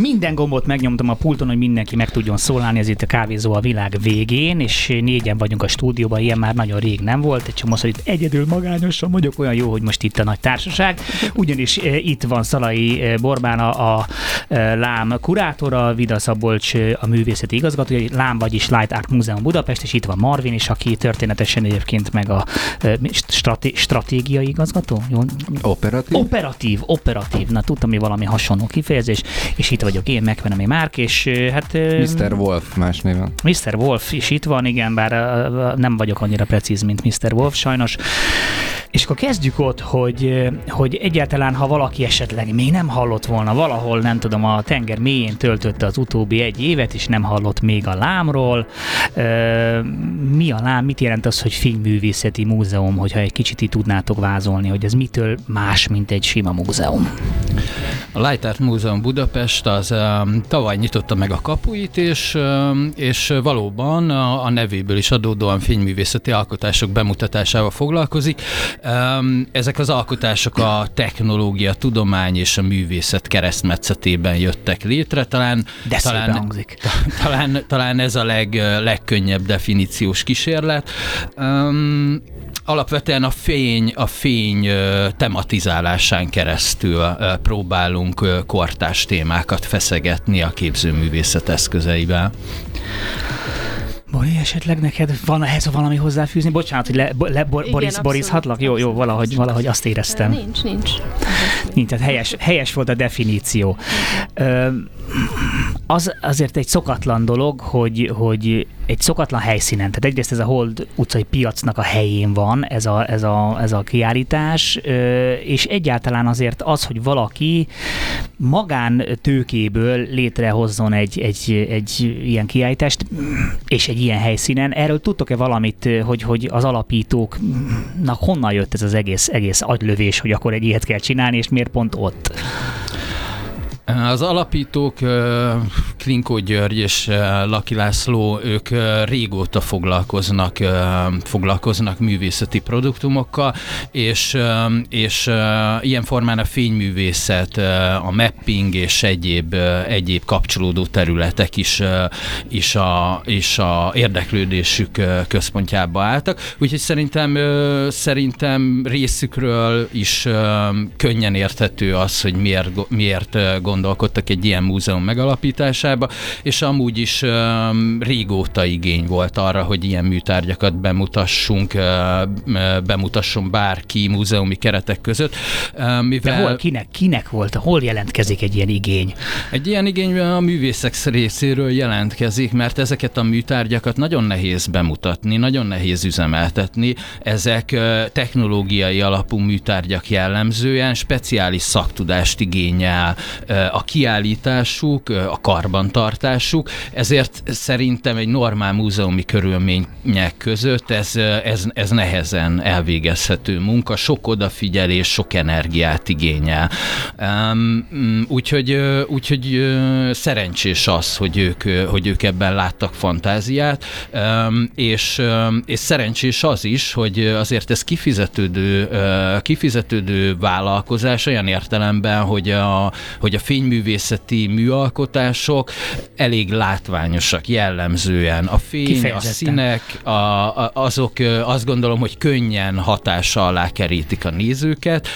Minden gombot megnyomtam a pulton, hogy mindenki meg tudjon szólalni, ez itt a kávézó a világ végén, és négyen vagyunk a stúdióban, ilyen már nagyon rég nem volt, egy csomószor itt egyedül magányosan vagyok, olyan jó, hogy most itt a nagy társaság, ugyanis e, itt van Szalai e, Borbán, a, a e, Lám kurátora, Vida Szabolcs a művészeti igazgatója, Lám vagyis Light Art Múzeum Budapest, és itt van Marvin is, aki történetesen egyébként meg a strati- stratégiai igazgató? Jó? Operatív? Operatív, operatív. Na, tudtam, hogy valami hasonló kifejezés, és itt vagyok én, megvenem Márk, és hát... Mr. Wolf más néven. Mr. Wolf is itt van, igen, bár nem vagyok annyira precíz, mint Mr. Wolf sajnos. És akkor kezdjük ott, hogy, hogy egyáltalán, ha valaki esetleg még nem hallott volna valahol, nem tudom, a tenger mélyén töltötte az utóbbi egy évet, és nem hallott még a lámról. Mi a lám? Mit jelent az, hogy filmművészeti múzeum, hogyha egy kicsit így tudnátok vázolni, hogy ez mitől más, mint egy sima múzeum? A Light Art Múzeum Budapest az um, tavaly nyitotta meg a kapuit, és, um, és valóban a, a nevéből is adódóan filmművészeti alkotások bemutatásával foglalkozik. Um, ezek az alkotások a technológia, tudomány és a művészet keresztmetszetében jöttek létre. Talán, De talán. Talán, talán ez a leg, legkönnyebb definíciós kísérlet. Um, alapvetően a fény, a fény tematizálásán keresztül próbálunk kortás témákat feszegetni a képzőművészet eszközeivel. Bori, esetleg neked van ehhez valami hozzáfűzni? Bocsánat, hogy le, le, Boris, Boris, borizhatlak? Jó, jó, valahogy, valahogy azt éreztem. Nincs, nincs. Nincs, tehát helyes, helyes volt a definíció. Ö, az azért egy szokatlan dolog, hogy, hogy egy szokatlan helyszínen, tehát egyrészt ez a Hold utcai piacnak a helyén van ez a, ez a, ez a kiállítás, és egyáltalán azért az, hogy valaki magán tőkéből létrehozzon egy, egy, egy ilyen kiállítást, és egy ilyen helyszínen, erről tudtok-e valamit, hogy, hogy az alapítóknak honnan jött ez az egész, egész agylövés, hogy akkor egy ilyet kell csinálni, és miért pont ott? Az alapítók Klinkó György és Laki László, ők régóta foglalkoznak, foglalkoznak művészeti produktumokkal, és, és ilyen formán a fényművészet, a mapping és egyéb, egyéb kapcsolódó területek is, is, a, is a érdeklődésük központjába álltak. Úgyhogy szerintem, szerintem részükről is könnyen érthető az, hogy miért, miért gond gondolkodtak egy ilyen múzeum megalapításába, és amúgy is uh, régóta igény volt arra, hogy ilyen műtárgyakat bemutassunk, uh, bemutasson bárki múzeumi keretek között. Uh, mivel De hol, kinek, kinek volt, hol jelentkezik egy ilyen igény? Egy ilyen igény a művészek részéről jelentkezik, mert ezeket a műtárgyakat nagyon nehéz bemutatni, nagyon nehéz üzemeltetni. Ezek technológiai alapú műtárgyak jellemzően speciális szaktudást igényel, a kiállításuk, a karbantartásuk, ezért szerintem egy normál múzeumi körülmények között ez, ez, ez nehezen elvégezhető munka, sok odafigyelés, sok energiát igényel. Um, úgyhogy, úgyhogy szerencsés az, hogy ők, hogy ők ebben láttak fantáziát, és, és szerencsés az is, hogy azért ez kifizetődő, kifizetődő vállalkozás olyan értelemben, hogy a, hogy a fényművészeti műalkotások elég látványosak jellemzően. A fény, a színek, a, a, azok azt gondolom, hogy könnyen hatása alá kerítik a nézőket,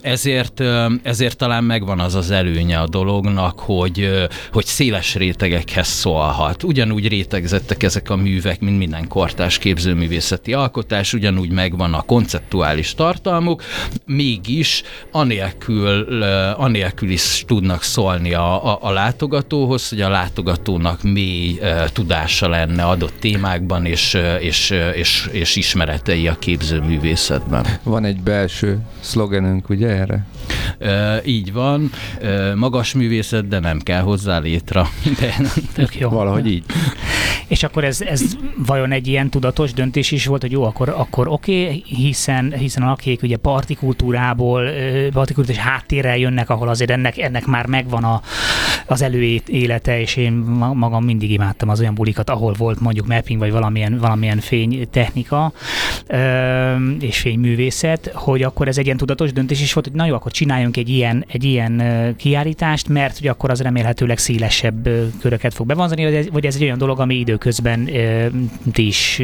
ezért, ezért talán megvan az az előnye a dolognak, hogy, hogy széles rétegekhez szólhat. Ugyanúgy rétegzettek ezek a művek, mint minden kortás képzőművészeti alkotás, ugyanúgy megvan a konceptuális tartalmuk, mégis anélkül, anélkül is tudnak szólni a, a, a látogatóhoz, hogy a látogatónak mély e, tudása lenne adott témákban, és, és, és, és ismeretei a képzőművészetben. Van egy belső szlogenünk, ugye erre? E, így van, e, magas művészet, de nem kell hozzá létre. De, Tök jó. Valahogy így. És akkor ez, ez vajon egy ilyen tudatos döntés is volt, hogy jó, akkor, akkor oké, okay, hiszen, hiszen akik ugye partikultúrából, partikultúrás háttérrel jönnek, ahol azért ennek, ennek már megvan a, az előélete, és én magam mindig imádtam az olyan bulikat, ahol volt mondjuk mapping, vagy valamilyen, valamilyen fénytechnika és fényművészet, hogy akkor ez egy ilyen tudatos döntés is volt, hogy na jó, akkor csináljunk egy ilyen, egy ilyen kiállítást, mert hogy akkor az remélhetőleg szélesebb köröket fog bevonzani, vagy ez, egy olyan dolog, ami időközben ti is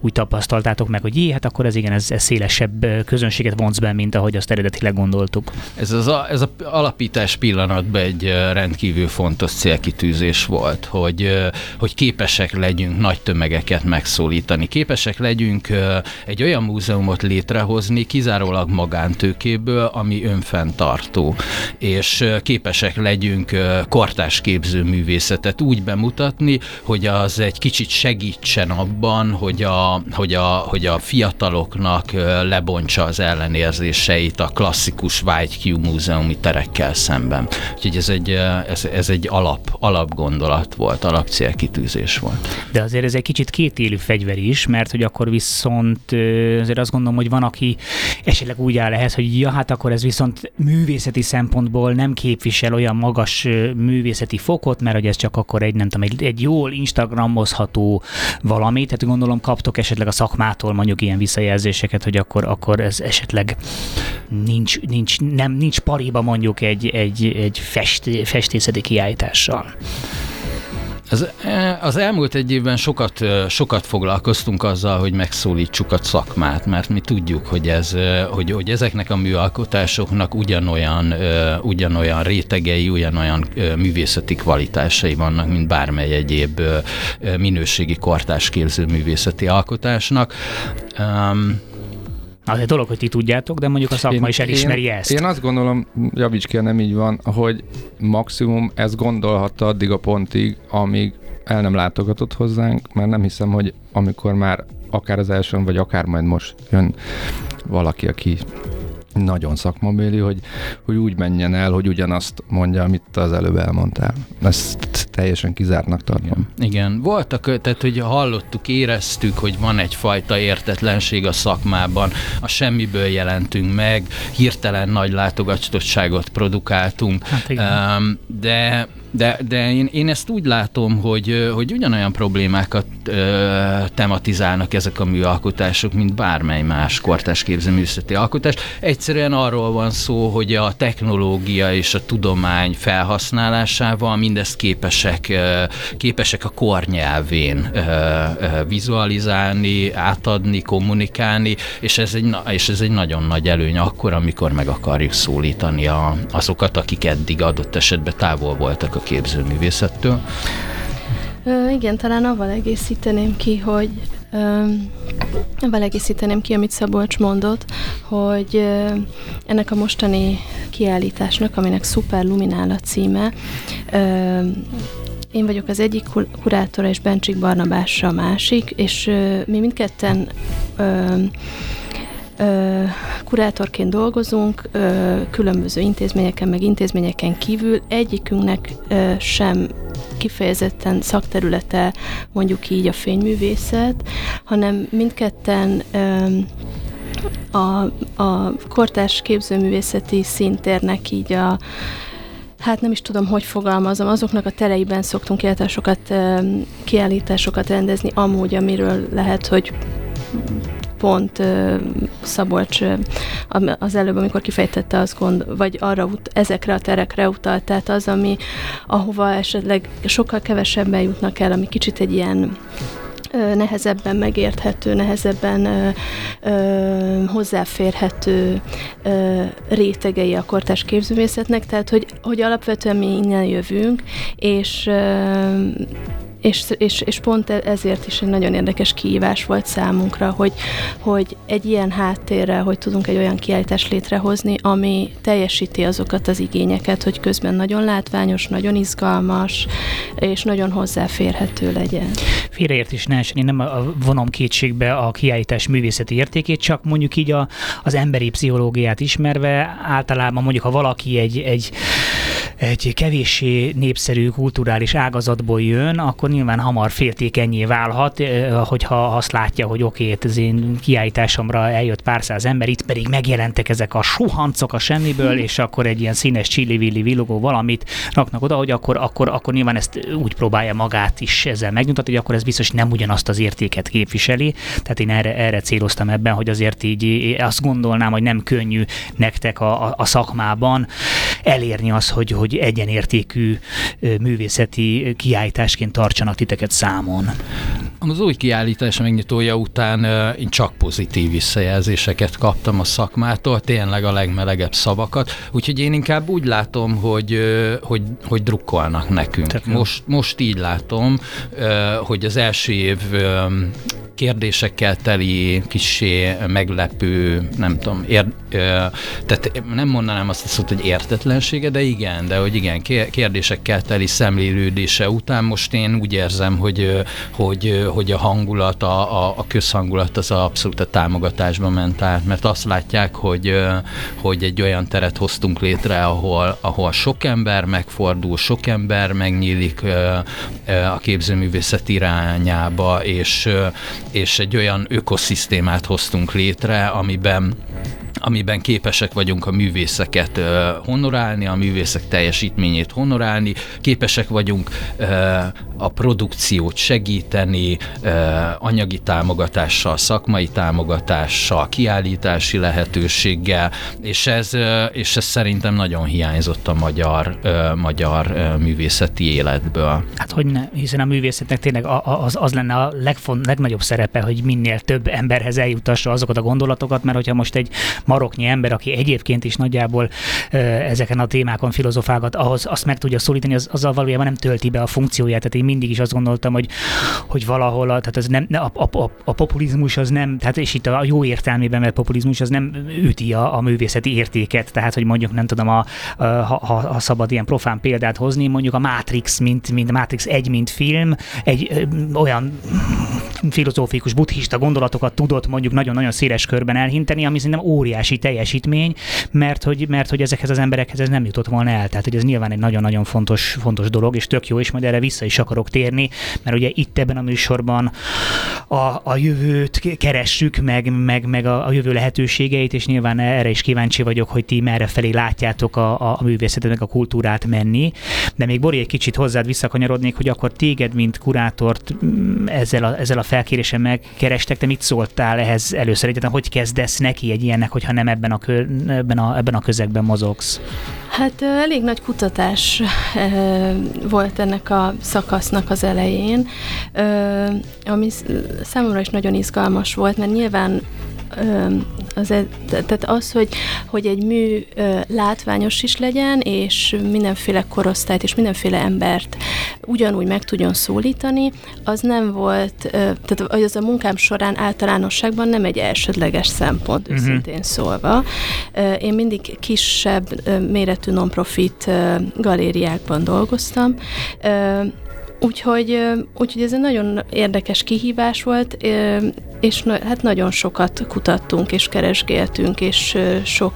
úgy tapasztaltátok meg, hogy jé, hát akkor ez igen, ez, ez szélesebb közönséget vonz be, mint ahogy azt eredetileg gondoltuk. Ez az a, ez a alapítás pillanatban egy rendkívül fontos célkitűzés volt, hogy, hogy képesek legyünk nagy tömegeket megszólítani, képesek legyünk egy olyan múzeumot létrehozni, kizárólag magántőkéből, ami önfenntartó, és képesek legyünk kortás képző művészetet úgy bemutatni, hogy az egy kicsit segítsen abban, hogy a, hogy a, hogy a fiataloknak lebontsa az ellenérzéseit a klasszikus YQ múzeumi terekkel szemben. Úgyhogy ez egy, ez, ez egy alap, alapgondolat volt, alapcélkitűzés volt. De azért ez egy kicsit kétélű fegyver is, mert hogy akkor viszont azért azt gondolom, hogy van, aki esetleg úgy áll ehhez, hogy ja, hát akkor ez viszont művészeti szempontból nem képvisel olyan magas művészeti fokot, mert hogy ez csak akkor egy, nem tudom, egy, egy jól instagramozható valami, tehát gondolom kaptok esetleg a szakmától mondjuk ilyen visszajelzéseket, hogy akkor, akkor ez esetleg nincs, nincs, nem, nincs pariba mondjuk egy, egy, egy fest, festészeti kiállítással. Az, e, az elmúlt egy évben sokat, sokat foglalkoztunk azzal, hogy megszólítsuk a szakmát, mert mi tudjuk, hogy, ez, hogy, hogy ezeknek a műalkotásoknak ugyanolyan, ugyanolyan rétegei, ugyanolyan művészeti kvalitásai vannak, mint bármely egyéb minőségi kortás képző művészeti alkotásnak. Um, az egy dolog, hogy ti tudjátok, de mondjuk a szakma én, is elismeri én, ezt. Én azt gondolom, javíts ki, nem így van, hogy maximum ez gondolhatta addig a pontig, amíg el nem látogatott hozzánk, mert nem hiszem, hogy amikor már akár az elsőn, vagy akár majd most jön valaki, aki nagyon szakmabéli, hogy, hogy úgy menjen el, hogy ugyanazt mondja, amit az előbb elmondtál. Ezt teljesen kizártnak tartom. Igen. Igen. Voltak, tehát hogy hallottuk, éreztük, hogy van egyfajta értetlenség a szakmában, a semmiből jelentünk meg, hirtelen nagy látogatottságot produkáltunk, hát de de, de én, én ezt úgy látom, hogy, hogy ugyanolyan problémákat ö, tematizálnak ezek a műalkotások, mint bármely más kortás képzőművészeti alkotás. Egyszerűen arról van szó, hogy a technológia és a tudomány felhasználásával mindezt képesek, ö, képesek a kornyelvén ö, ö, vizualizálni, átadni, kommunikálni, és ez, egy, és ez egy nagyon nagy előny akkor, amikor meg akarjuk szólítani a, azokat, akik eddig adott esetben távol voltak a képzőművészettől. Ö, igen, talán avval egészíteném ki, hogy avval egészíteném ki, amit Szabolcs mondott, hogy ö, ennek a mostani kiállításnak, aminek Super Luminál a címe, ö, én vagyok az egyik kurátora, és Bencsik Barnabás a másik, és ö, mi mindketten kurátorként dolgozunk, különböző intézményeken, meg intézményeken kívül. Egyikünknek sem kifejezetten szakterülete mondjuk így a fényművészet, hanem mindketten a, a kortárs képzőművészeti szintérnek így a hát nem is tudom, hogy fogalmazom, azoknak a tereiben szoktunk kiállításokat, kiállításokat rendezni, amúgy, amiről lehet, hogy pont Szabolcs az előbb, amikor kifejtette azt gond, vagy arra ut- ezekre a terekre utalt, tehát az, ami ahova esetleg sokkal kevesebben jutnak el, ami kicsit egy ilyen nehezebben megérthető, nehezebben ö, ö, hozzáférhető ö, rétegei a kortás képzőművészetnek, tehát hogy, hogy alapvetően mi innen jövünk, és ö, és, és, és pont e- ezért is egy nagyon érdekes kihívás volt számunkra, hogy, hogy egy ilyen háttérrel, hogy tudunk egy olyan kiállítást létrehozni, ami teljesíti azokat az igényeket, hogy közben nagyon látványos, nagyon izgalmas, és nagyon hozzáférhető legyen. Félreértés ne én nem vonom kétségbe a kiállítás művészeti értékét, csak mondjuk így a, az emberi pszichológiát ismerve általában mondjuk, ha valaki egy, egy egy kevéssé népszerű kulturális ágazatból jön, akkor nyilván hamar féltékenyé válhat, hogyha azt látja, hogy oké, okay, az én kiállításomra eljött pár száz ember, itt pedig megjelentek ezek a suhancok a semmiből, és akkor egy ilyen színes csillivilli villogó valamit raknak oda, hogy akkor, akkor, akkor nyilván ezt úgy próbálja magát is ezzel megnyugtatni, hogy akkor ez biztos nem ugyanazt az értéket képviseli. Tehát én erre, erre céloztam ebben, hogy azért így azt gondolnám, hogy nem könnyű nektek a, a, a szakmában elérni az, hogy, hogy egyenértékű művészeti kiállításként tartsanak titeket számon. Az új kiállítás megnyitója után én csak pozitív visszajelzéseket kaptam a szakmától, tényleg a legmelegebb szavakat, úgyhogy én inkább úgy látom, hogy, hogy, hogy drukkolnak nekünk. Most, most így látom, hogy az első év kérdésekkel teli, kisé meglepő, nem tudom, ér, ö, tehát nem mondanám azt a szót, hogy értetlensége, de igen, de hogy igen, kérdésekkel teli szemlélődése után most én úgy érzem, hogy, hogy, hogy a hangulat, a, a, a közhangulat az abszolút a támogatásba ment át, mert azt látják, hogy, hogy egy olyan teret hoztunk létre, ahol, ahol sok ember megfordul, sok ember megnyílik a képzőművészet irányába, és, és egy olyan ökoszisztémát hoztunk létre, amiben amiben képesek vagyunk a művészeket honorálni, a művészek teljesítményét honorálni, képesek vagyunk a produkciót segíteni anyagi támogatással, szakmai támogatással, kiállítási lehetőséggel, és ez, és ez szerintem nagyon hiányzott a magyar, magyar művészeti életből. Hát hogy ne, hiszen a művészetnek tényleg az, az lenne a legfont, legnagyobb szerepe, hogy minél több emberhez eljutassa azokat a gondolatokat, mert hogyha most egy maroknyi ember, aki egyébként is nagyjából ezeken a témákon filozofálgat, ahhoz azt meg tudja szólítani, az, azzal valójában nem tölti be a funkcióját. Tehát én mindig is azt gondoltam, hogy, hogy valahol, tehát ez nem, a, a, a, a populizmus az nem, tehát és itt a jó értelmében, mert populizmus az nem üti a, a művészeti értéket, tehát hogy mondjuk nem tudom, a, a, ha, ha szabad ilyen profán példát hozni, mondjuk a Matrix, mint, mint Matrix egy, mint film, egy ö, olyan filozófikus, buddhista gondolatokat tudott mondjuk nagyon-nagyon széles körben elhinteni, ami szerintem óriási teljesítmény, mert hogy, mert hogy ezekhez az emberekhez ez nem jutott volna el. Tehát, hogy ez nyilván egy nagyon-nagyon fontos, fontos dolog, és tök jó, és majd erre vissza is akarok térni, mert ugye itt ebben a műsorban a, a jövőt keressük, meg, meg, meg a, a jövő lehetőségeit, és nyilván erre is kíváncsi vagyok, hogy ti merre felé látjátok a, a művészetet, meg a kultúrát menni. De még Bori, egy kicsit hozzád visszakanyarodnék, hogy akkor téged, mint kurátort mm, ezzel a, ezzel a felkérésen megkerestek, te mit szóltál ehhez először? Egyáltalán hogy kezdesz neki egy ilyennek, hogyha nem ebben a, kö, ebben a, ebben a közegben mozogsz? Hát elég nagy kutatás volt ennek a szakasznak az elején, ami számomra is nagyon izgalmas volt, mert nyilván az, tehát az, hogy, hogy egy mű látványos is legyen, és mindenféle korosztályt és mindenféle embert ugyanúgy meg tudjon szólítani, az nem volt, tehát az a munkám során általánosságban nem egy elsődleges szempont, uh-huh. őszintén szólva. Én mindig kisebb méretű non-profit galériákban dolgoztam, Úgyhogy, úgyhogy ez egy nagyon érdekes kihívás volt, és hát nagyon sokat kutattunk és keresgéltünk, és sok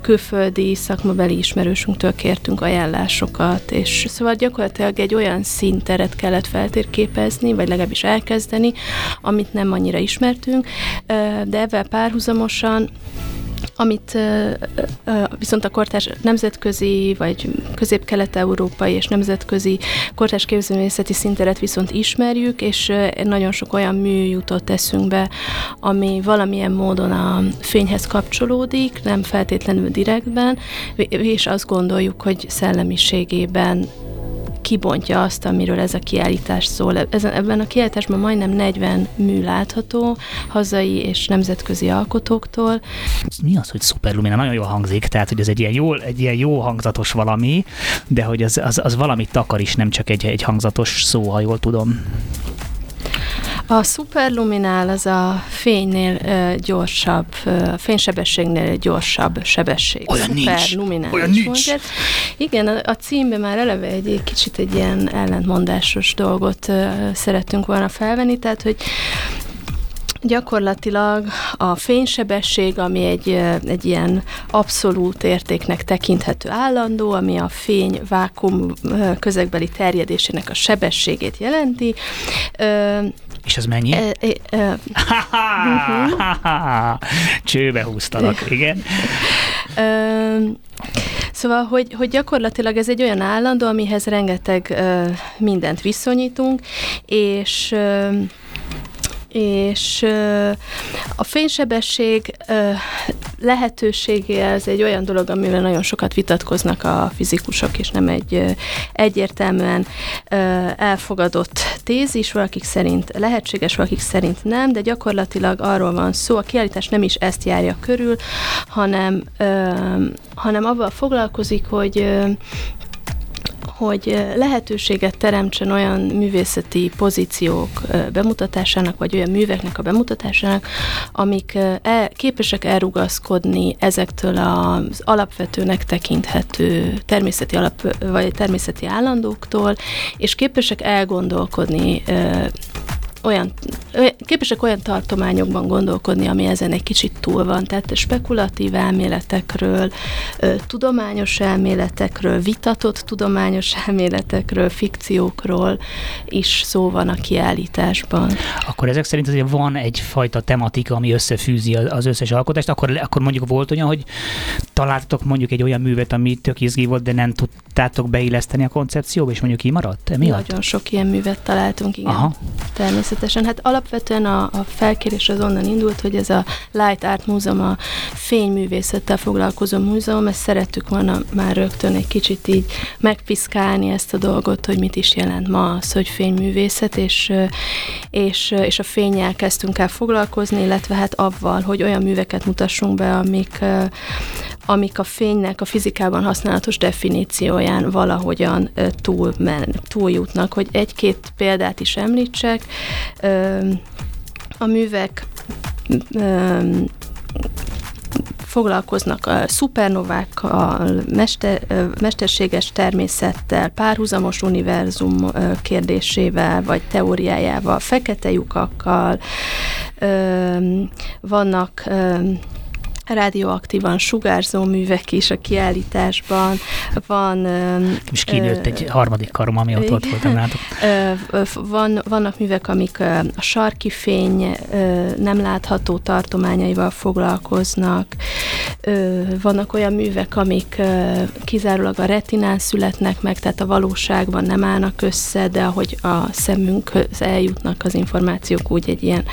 külföldi szakmabeli ismerősünktől kértünk ajánlásokat, és szóval gyakorlatilag egy olyan szinteret kellett feltérképezni, vagy legalábbis elkezdeni, amit nem annyira ismertünk, de ezzel párhuzamosan amit viszont a kortárs nemzetközi, vagy közép-kelet-európai és nemzetközi kortárs képzőművészeti szinteret viszont ismerjük, és nagyon sok olyan mű jutott eszünkbe, ami valamilyen módon a fényhez kapcsolódik, nem feltétlenül direktben, és azt gondoljuk, hogy szellemiségében kibontja azt, amiről ez a kiállítás szól. Ebben a kiállításban majdnem 40 mű látható, hazai és nemzetközi alkotóktól. Mi az, hogy szuperlumina? Nagyon jól hangzik, tehát hogy ez egy ilyen jó, egy ilyen jó hangzatos valami, de hogy az, az, az valamit takar is, nem csak egy, egy hangzatos szó, ha jól tudom. A szuperluminál az a fénynél uh, gyorsabb, uh, fénysebességnél gyorsabb sebesség. Olyan nincs. Olyan nincs. Igen, a, a címben már eleve egy, egy kicsit egy ilyen ellentmondásos dolgot uh, szerettünk volna felvenni, tehát hogy Gyakorlatilag a fénysebesség, ami egy, egy ilyen abszolút értéknek tekinthető állandó, ami a fény vákum közegbeli terjedésének a sebességét jelenti. És ez mennyi? E, e, e, Csőbe húztalak, igen. Szóval, hogy, hogy gyakorlatilag ez egy olyan állandó, amihez rengeteg mindent viszonyítunk, és és a fénysebesség lehetősége ez egy olyan dolog, amivel nagyon sokat vitatkoznak a fizikusok, és nem egy egyértelműen elfogadott tézis, valakik szerint lehetséges, valakik szerint nem, de gyakorlatilag arról van szó, a kiállítás nem is ezt járja körül, hanem, hanem abban foglalkozik, hogy hogy lehetőséget teremtsen olyan művészeti pozíciók bemutatásának, vagy olyan műveknek a bemutatásának, amik el, képesek elrugaszkodni ezektől az alapvetőnek tekinthető természeti alap, vagy természeti állandóktól, és képesek elgondolkodni olyan, képesek olyan tartományokban gondolkodni, ami ezen egy kicsit túl van. Tehát spekulatív elméletekről, tudományos elméletekről, vitatott tudományos elméletekről, fikciókról is szó van a kiállításban. Akkor ezek szerint azért van egyfajta tematika, ami összefűzi az összes alkotást, akkor, akkor mondjuk volt olyan, hogy találtatok mondjuk egy olyan művet, ami tök izgi volt, de nem tudtátok beilleszteni a koncepcióba, és mondjuk kimaradt emiatt? Nagyon sok ilyen művet találtunk, igen. Aha. Természetesen természetesen. Hát alapvetően a, a felkérés az onnan indult, hogy ez a Light Art Múzeum, a fényművészettel foglalkozó múzeum, ezt szerettük volna már rögtön egy kicsit így megpiszkálni ezt a dolgot, hogy mit is jelent ma az, hogy fényművészet, és, és, és a fényel kezdtünk el foglalkozni, illetve hát avval, hogy olyan műveket mutassunk be, amik, amik a fénynek a fizikában használatos definícióján valahogyan túl men, túljutnak. Hogy egy-két példát is említsek, a művek foglalkoznak a szupernovákkal, mester, mesterséges természettel, párhuzamos univerzum kérdésével, vagy teóriájával, fekete lyukakkal, vannak radioaktívan sugárzó művek is a kiállításban. Van... És kinőtt egy harmadik karom, ami ott, ott voltam látok. Van, vannak művek, amik a sarki fény nem látható tartományaival foglalkoznak. Vannak olyan művek, amik kizárólag a retinán születnek meg, tehát a valóságban nem állnak össze, de ahogy a szemünkhöz eljutnak az információk, úgy egy ilyen,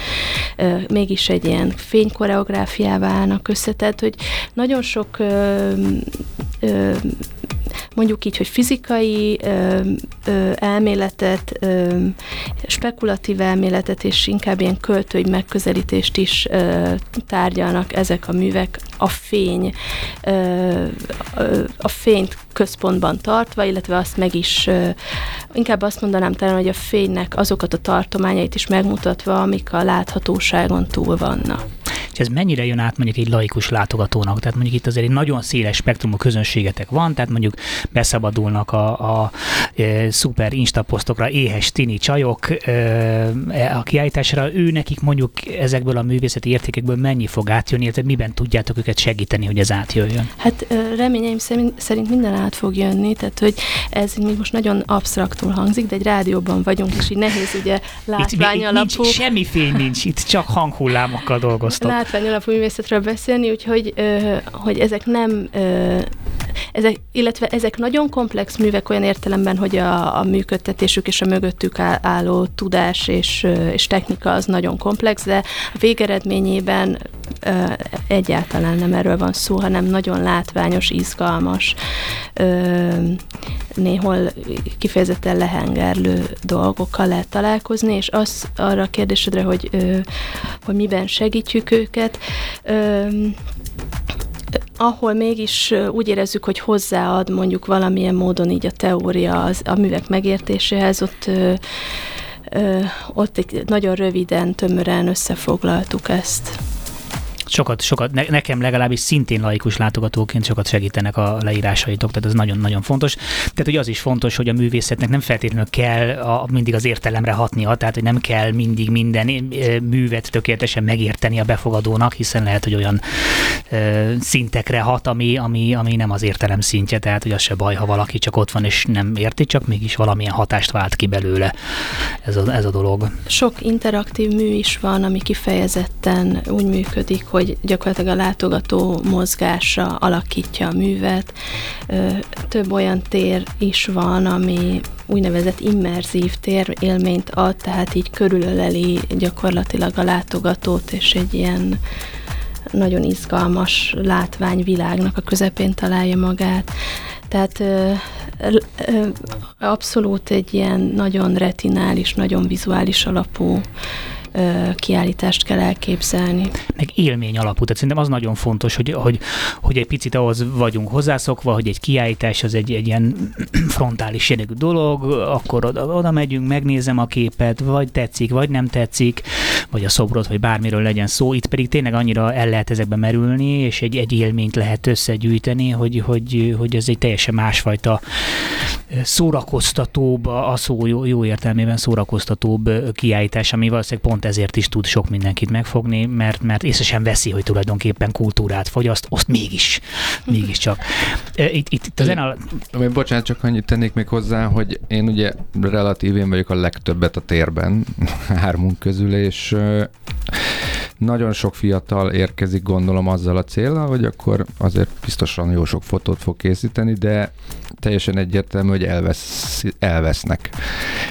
mégis egy ilyen fénykoreográfiává állnak össze, össze, tehát hogy nagyon sok ö, ö, mondjuk így, hogy fizikai ö, ö, elméletet, ö, spekulatív elméletet és inkább ilyen költői megközelítést is ö, tárgyalnak ezek a művek a fény, ö, a fényt központban tartva, illetve azt meg is, ö, inkább azt mondanám talán, hogy a fénynek azokat a tartományait is megmutatva, amik a láthatóságon túl vannak. És ez mennyire jön át mondjuk egy laikus látogatónak? Tehát mondjuk itt azért egy nagyon széles spektrumú közönségetek van, tehát mondjuk beszabadulnak a, a e, szuper instaposztokra éhes tini csajok e, a kiállításra, ő nekik mondjuk ezekből a művészeti értékekből mennyi fog átjönni, illetve miben tudjátok őket segíteni, hogy ez átjöjjön? Hát reményeim szerint minden át fog jönni, tehát hogy ez még most nagyon absztraktul hangzik, de egy rádióban vagyunk, és így nehéz ugye látvány alapú. Nincs, semmi fény nincs, itt csak hanghullámokkal dolgoztok. Látvány alapú művészetről beszélni, úgyhogy hogy ezek nem ezek, illetve ezek nagyon komplex művek olyan értelemben, hogy a, a működtetésük és a mögöttük álló tudás és, és technika az nagyon komplex, de a végeredményében egyáltalán nem erről van szó, hanem nagyon látványos, izgalmas, néhol kifejezetten lehengerlő dolgokkal lehet találkozni, és az arra a kérdésedre, hogy, hogy miben segítjük őket, ahol mégis úgy érezzük, hogy hozzáad mondjuk valamilyen módon így a teória az, a művek megértéséhez, ott ott nagyon röviden, tömören összefoglaltuk ezt. Sokat, sokat ne, nekem legalábbis szintén laikus látogatóként sokat segítenek a leírásaitok, tehát ez nagyon-nagyon fontos. Tehát hogy az is fontos, hogy a művészetnek nem feltétlenül kell a, mindig az értelemre hatnia, tehát hogy nem kell mindig minden művet tökéletesen megérteni a befogadónak, hiszen lehet, hogy olyan ö, szintekre hat, ami, ami, ami nem az értelem szintje, tehát hogy az se baj, ha valaki csak ott van és nem érti, csak mégis valamilyen hatást vált ki belőle ez a, ez a dolog. Sok interaktív mű is van, ami kifejezetten úgy működik, hogy gyakorlatilag a látogató mozgása alakítja a művet. Több olyan tér is van, ami úgynevezett immerzív tér élményt ad, tehát így körülöleli gyakorlatilag a látogatót, és egy ilyen nagyon izgalmas látványvilágnak a közepén találja magát. Tehát ö, ö, abszolút egy ilyen nagyon retinális, nagyon vizuális alapú kiállítást kell elképzelni. Meg élmény alapú, tehát szerintem az nagyon fontos, hogy, hogy, hogy egy picit ahhoz vagyunk hozzászokva, hogy egy kiállítás az egy, egy ilyen frontális jellegű dolog, akkor oda, oda megyünk, megnézem a képet, vagy tetszik, vagy nem tetszik, vagy a szobrot, vagy bármiről legyen szó. Itt pedig tényleg annyira el lehet ezekbe merülni, és egy, egy élményt lehet összegyűjteni, hogy, hogy, hogy ez egy teljesen másfajta szórakoztatóbb, a szó jó, jó értelmében szórakoztatóbb kiállítás, ami valószínűleg pont ezért is tud sok mindenkit megfogni, mert, mert észre sem veszi, hogy tulajdonképpen kultúrát fogyaszt, azt mégis, mégiscsak. Itt, itt, itt a zene... Bocsánat, csak annyit tennék még hozzá, hogy én ugye relatív én vagyok a legtöbbet a térben, hármunk közül, és nagyon sok fiatal érkezik, gondolom azzal a célral, hogy akkor azért biztosan jó sok fotót fog készíteni, de teljesen egyértelmű, hogy elvesz, elvesznek.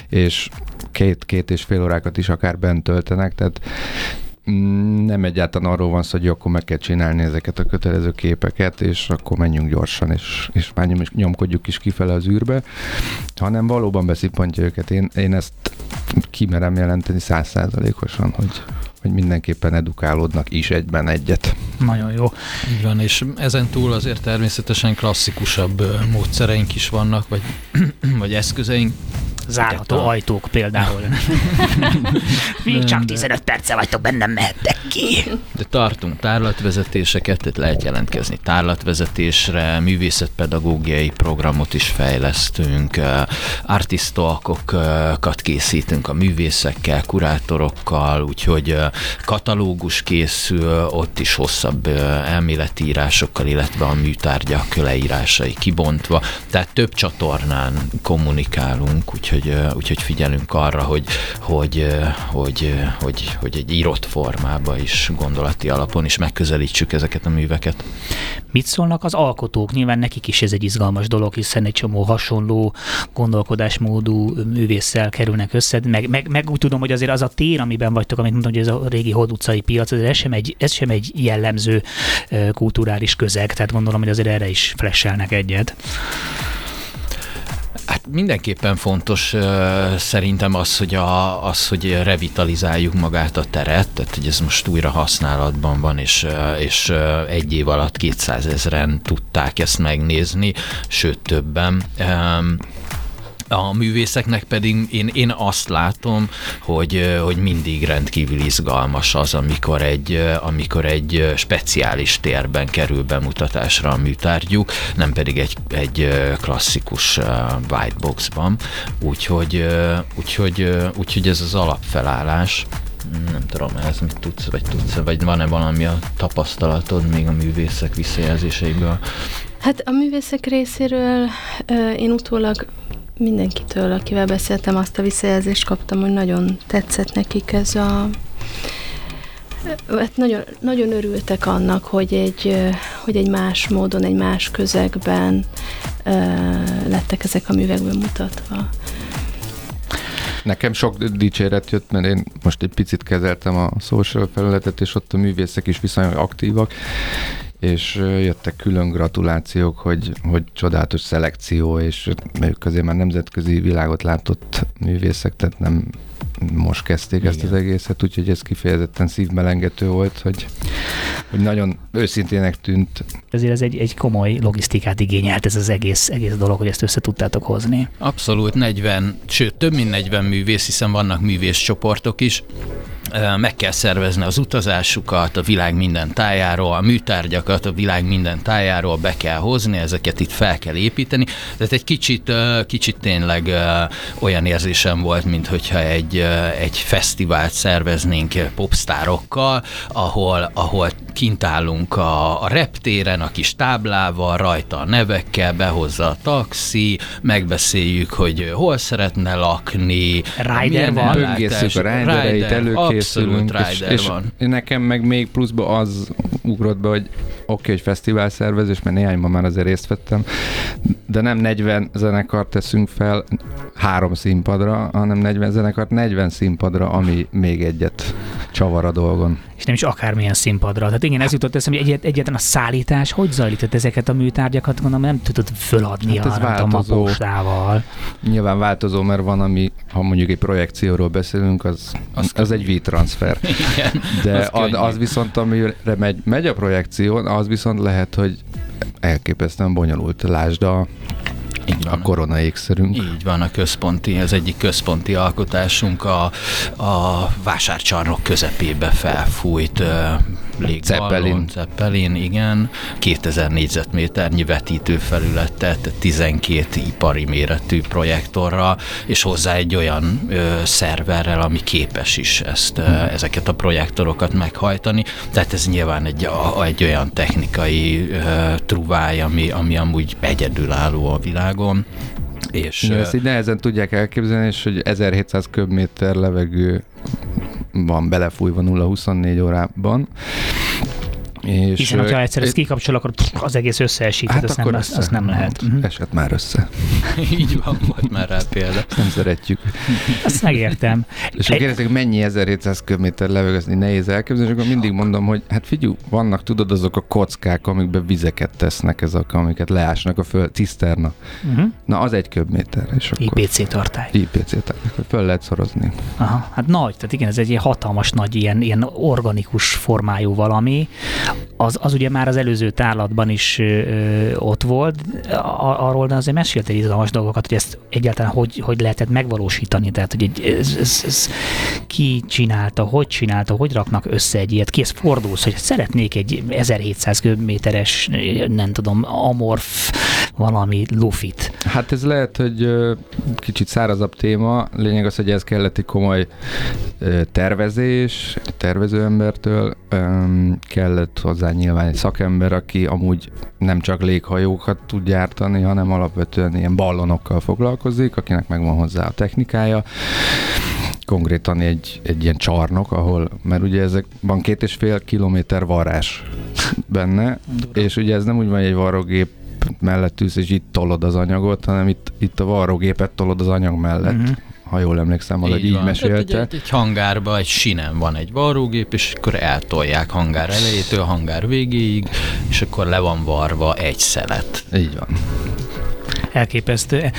És két-két és fél órákat is akár bent töltenek, tehát mm, nem egyáltalán arról van szó, hogy akkor meg kell csinálni ezeket a kötelező képeket, és akkor menjünk gyorsan, és, és már nyom, nyomkodjuk is kifele az űrbe, hanem valóban beszippantja őket. Én, én ezt kimerem jelenteni százszázalékosan, hogy hogy mindenképpen edukálódnak is egyben egyet. Nagyon jó. Így van, és ezen túl azért természetesen klasszikusabb módszereink is vannak, vagy, vagy eszközeink, Zárható a... ajtók például. Még csak 15 perce vagytok bennem, mehettek ki. De tartunk tárlatvezetéseket, tehát lehet jelentkezni tárlatvezetésre, művészetpedagógiai programot is fejlesztünk, artistalkokat készítünk a művészekkel, kurátorokkal, úgyhogy katalógus készül, ott is hosszabb elméletírásokkal, illetve a műtárgyak leírásai kibontva, tehát több csatornán kommunikálunk, úgyhogy úgyhogy, úgyhogy figyelünk arra, hogy, hogy, hogy, hogy, hogy egy írott formába is, gondolati alapon is megközelítsük ezeket a műveket. Mit szólnak az alkotók? Nyilván nekik is ez egy izgalmas dolog, hiszen egy csomó hasonló gondolkodásmódú művésszel kerülnek össze, meg, meg, meg úgy tudom, hogy azért az a tér, amiben vagytok, amit mondtam, hogy ez a régi Hold utcai piac, ez sem egy, ez sem egy jellemző kulturális közeg, tehát gondolom, hogy azért erre is flashelnek egyet. Hát mindenképpen fontos szerintem az, hogy, a, az, hogy revitalizáljuk magát a teret, tehát hogy ez most újra használatban van, és, és egy év alatt 200 ezeren tudták ezt megnézni, sőt többen. A művészeknek pedig én, én azt látom, hogy, hogy mindig rendkívül izgalmas az, amikor egy, amikor egy speciális térben kerül bemutatásra a műtárgyuk, nem pedig egy, egy klasszikus white boxban. Úgyhogy, úgyhogy, úgyhogy ez az alapfelállás nem tudom, ez mit tudsz, vagy tudsz, vagy van-e valami a tapasztalatod még a művészek visszajelzéseiből? Hát a művészek részéről én utólag mindenkitől, akivel beszéltem, azt a visszajelzést kaptam, hogy nagyon tetszett nekik ez a Hát nagyon, nagyon örültek annak, hogy egy, hogy egy más módon, egy más közegben lettek ezek a művek bemutatva. Nekem sok dicséret jött, mert én most egy picit kezeltem a social felületet, és ott a művészek is viszonylag aktívak, és jöttek külön gratulációk, hogy, hogy csodálatos szelekció, és ők azért már nemzetközi világot látott művészek, tehát nem most kezdték Igen. ezt az egészet, úgyhogy ez kifejezetten szívmelengető volt, hogy, hogy nagyon őszintének tűnt. Ezért ez egy, egy komoly logisztikát igényelt ez az egész, egész dolog, hogy ezt össze tudtátok hozni. Abszolút 40, sőt több mint 40 művész, hiszen vannak művészcsoportok is, meg kell szervezni az utazásukat a világ minden tájáról, a műtárgyakat a világ minden tájáról be kell hozni, ezeket itt fel kell építeni. Tehát egy kicsit, kicsit tényleg olyan érzésem volt, mint hogyha egy, egy fesztivált szerveznénk popstárokkal, ahol, ahol kint állunk a, a reptéren a kis táblával, rajta a nevekkel, behozza a taxi, megbeszéljük, hogy hol szeretne lakni. Rider van? Böngészük a ridereit, előkészülünk. Abszolút rider és, van. és nekem meg még pluszba az ugrott be, hogy oké, okay, hogy fesztivál szervezés, mert néhányban már azért részt vettem, de nem 40 zenekart teszünk fel három színpadra, hanem 40 zenekart 40 színpadra, ami még egyet csavar a dolgon. És nem is akármilyen színpadra. Tehát igen, ez jutott eszembe, hogy egyet, egyetlen a szállítás, hogy zajlik? Tehát ezeket a műtárgyakat gondolom nem tudod föladni Hát ez a, nem tudom, a változó. postával. Nyilván változó, mert van, ami, ha mondjuk egy projekcióról beszélünk, az, Az az, egy V-transfer. Igen. De Az az, az viszont, amire megy, megy a projekció, az viszont lehet, hogy elképesztően bonyolult. Lásd a, Így a van. korona ékszerünk. Így van, a központi, az egyik központi alkotásunk a, a vásárcsarnok közepébe felfújt uh, légballon, Zeppelin. Zeppelin, igen. 2000 négyzetméternyi vetítőfelületet, 12 ipari méretű projektorral, és hozzá egy olyan ö, szerverrel, ami képes is ezt, ö, ezeket a projektorokat meghajtani. Tehát ez nyilván egy, a, egy olyan technikai ö, truváj, ami, ami amúgy egyedülálló a világon. És, ö, ezt így nehezen tudják elképzelni, és hogy 1700 köbméter levegő van belefújva 0-24 órában. És, Hiszen, hogyha egyszer ezt kikapcsol, akkor az egész összeesik, hát azt, nem, akkor azt, azt nem lehet. Mhm. Esett már össze. így van, volt már rá példa. Ezt nem szeretjük. Azt megértem. És akkor kérdezik, mennyi 1700 köbméter levegő, ezt így nehéz elképzelni, és akkor mindig mondom, hogy hát figyelj, vannak tudod azok a kockák, amikbe vizeket tesznek, ezek, amiket leásnak a föld, ciszterna. Uh-huh. Na, az egy köbméter, és akkor IPC tartály. IPC, tehát föl lehet szorozni. Aha, hát nagy, tehát igen, ez egy ilyen hatalmas nagy, ilyen, ilyen organikus formájú valami. Az, az ugye már az előző tárlatban is ö, ott volt, a, arról de azért meséltél izgalmas dolgokat, hogy ezt egyáltalán hogy, hogy lehetett megvalósítani, tehát hogy egy, ez, ez, ez, ki csinálta, hogy csinálta, hogy raknak össze egy ilyet, kész fordulsz, hogy szeretnék egy 1700 méteres, nem tudom, amorf valami lufit. Hát ez lehet, hogy kicsit szárazabb téma. Lényeg az, hogy ez kellett egy komoly tervezés, tervezőembertől. Öm, Kellett hozzá nyilván egy szakember, aki amúgy nem csak léghajókat tud gyártani, hanem alapvetően ilyen ballonokkal foglalkozik, akinek megvan hozzá a technikája konkrétan egy, egy ilyen csarnok, ahol, mert ugye ezek van két és fél kilométer varrás benne, és ugye ez nem úgy van, hogy egy varrógép mellett ülsz, és itt tolod az anyagot, hanem itt, itt a varrógépet tolod az anyag mellett, Mhm. Ha jól emlékszem, valahogy így, van. mesélte. Tehát Egy, egy hangárba, egy sinen van egy varrógép, és akkor eltolják hangár elejétől hangár végéig, és akkor le van varva egy szelet. Így van. Elképesztő.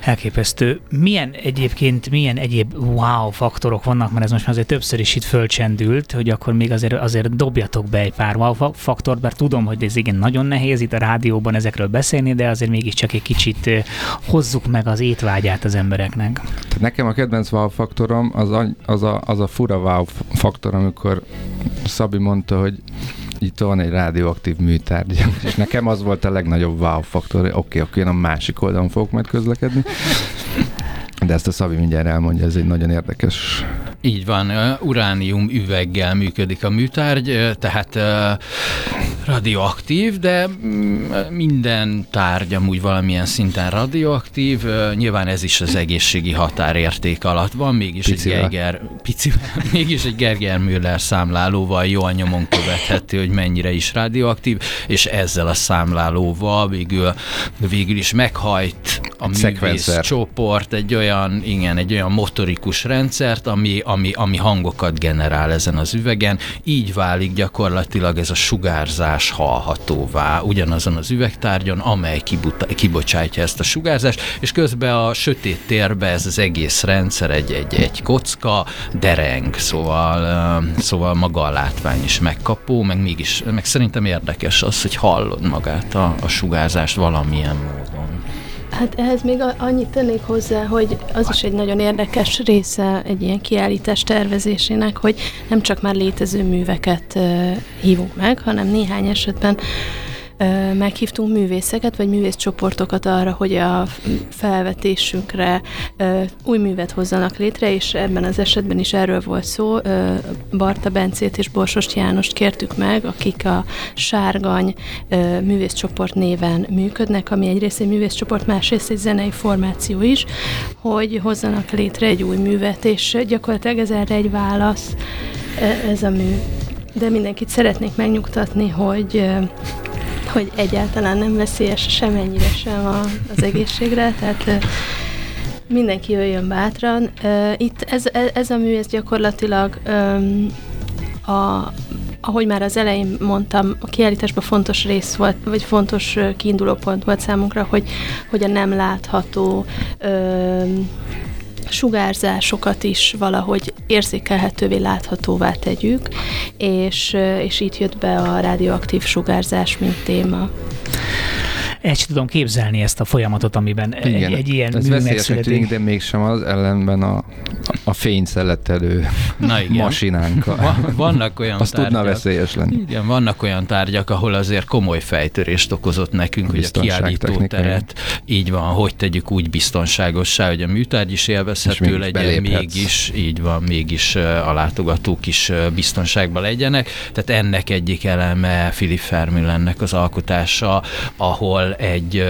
Elképesztő. Milyen egyébként, milyen egyéb wow faktorok vannak, mert ez most már azért többször is itt fölcsendült, hogy akkor még azért, azért dobjatok be egy pár wow fa- faktort, bár tudom, hogy ez igen nagyon nehéz itt a rádióban ezekről beszélni, de azért mégiscsak egy kicsit eh, hozzuk meg az étvágyát az embereknek. Nekem a kedvenc wow faktorom az az a, az a fura wow faktor, amikor Szabi mondta, hogy itt van egy rádióaktív műtárgy, és nekem az volt a legnagyobb wow faktor, oké, okay, akkor én a másik oldalon fogok majd közlekedni. De ezt a Szabi mindjárt elmondja, ez egy nagyon érdekes. Így van, uránium üveggel működik a műtárgy, tehát radioaktív, de mm, minden tárgy amúgy valamilyen szinten radioaktív. Nyilván ez is az egészségi határérték alatt van, mégis Picivel. egy Geiger, pici, mégis egy Gerger Müller számlálóval jól nyomon követhető, hogy mennyire is radioaktív, és ezzel a számlálóval végül, végül is meghajt a művész csoport egy olyan, igen, egy olyan motorikus rendszert, ami, ami, ami hangokat generál ezen az üvegen, így válik gyakorlatilag ez a sugárzás hallhatóvá ugyanazon az üvegtárgyon, amely kibuta, kibocsátja ezt a sugárzást, és közben a sötét térbe ez az egész rendszer egy, egy, egy kocka, dereng, szóval, szóval maga a látvány is megkapó, meg mégis, meg szerintem érdekes az, hogy hallod magát a, a sugárzást valamilyen módon. Hát ehhez még annyit tennék hozzá, hogy az is egy nagyon érdekes része egy ilyen kiállítás tervezésének, hogy nem csak már létező műveket hívunk meg, hanem néhány esetben meghívtunk művészeket, vagy művészcsoportokat arra, hogy a felvetésünkre új művet hozzanak létre, és ebben az esetben is erről volt szó. Barta Bencét és Borsost Jánost kértük meg, akik a Sárgany művészcsoport néven működnek, ami egyrészt egy művészcsoport, másrészt egy zenei formáció is, hogy hozzanak létre egy új művet, és gyakorlatilag ez erre egy válasz ez a mű. De mindenkit szeretnék megnyugtatni, hogy hogy egyáltalán nem veszélyes semennyire sem a, az egészségre, tehát mindenki jöjjön bátran. Itt ez, ez a mű, ez gyakorlatilag a, ahogy már az elején mondtam, a kiállításban fontos rész volt, vagy fontos kiinduló pont volt számunkra, hogy, hogy a nem látható sugárzásokat is valahogy érzékelhetővé, láthatóvá tegyük, és, és itt jött be a radioaktív sugárzás, mint téma el sem tudom képzelni ezt a folyamatot, amiben Igen, egy, egy ilyen ez mű megszületik. de mégsem az ellenben a, a fényszeletelő Na igen. masinánkkal. Vannak olyan Azt tárgyak, tudna veszélyes lenni. Igen, vannak olyan tárgyak, ahol azért komoly fejtörést okozott nekünk, a hogy a kiállító teret így van, hogy tegyük úgy biztonságossá, hogy a műtárgy is élvezhető legyen, beléphetsz. mégis, így van, mégis a látogatók is biztonságban legyenek. Tehát ennek egyik eleme Philip Fermülennek az alkotása, ahol egy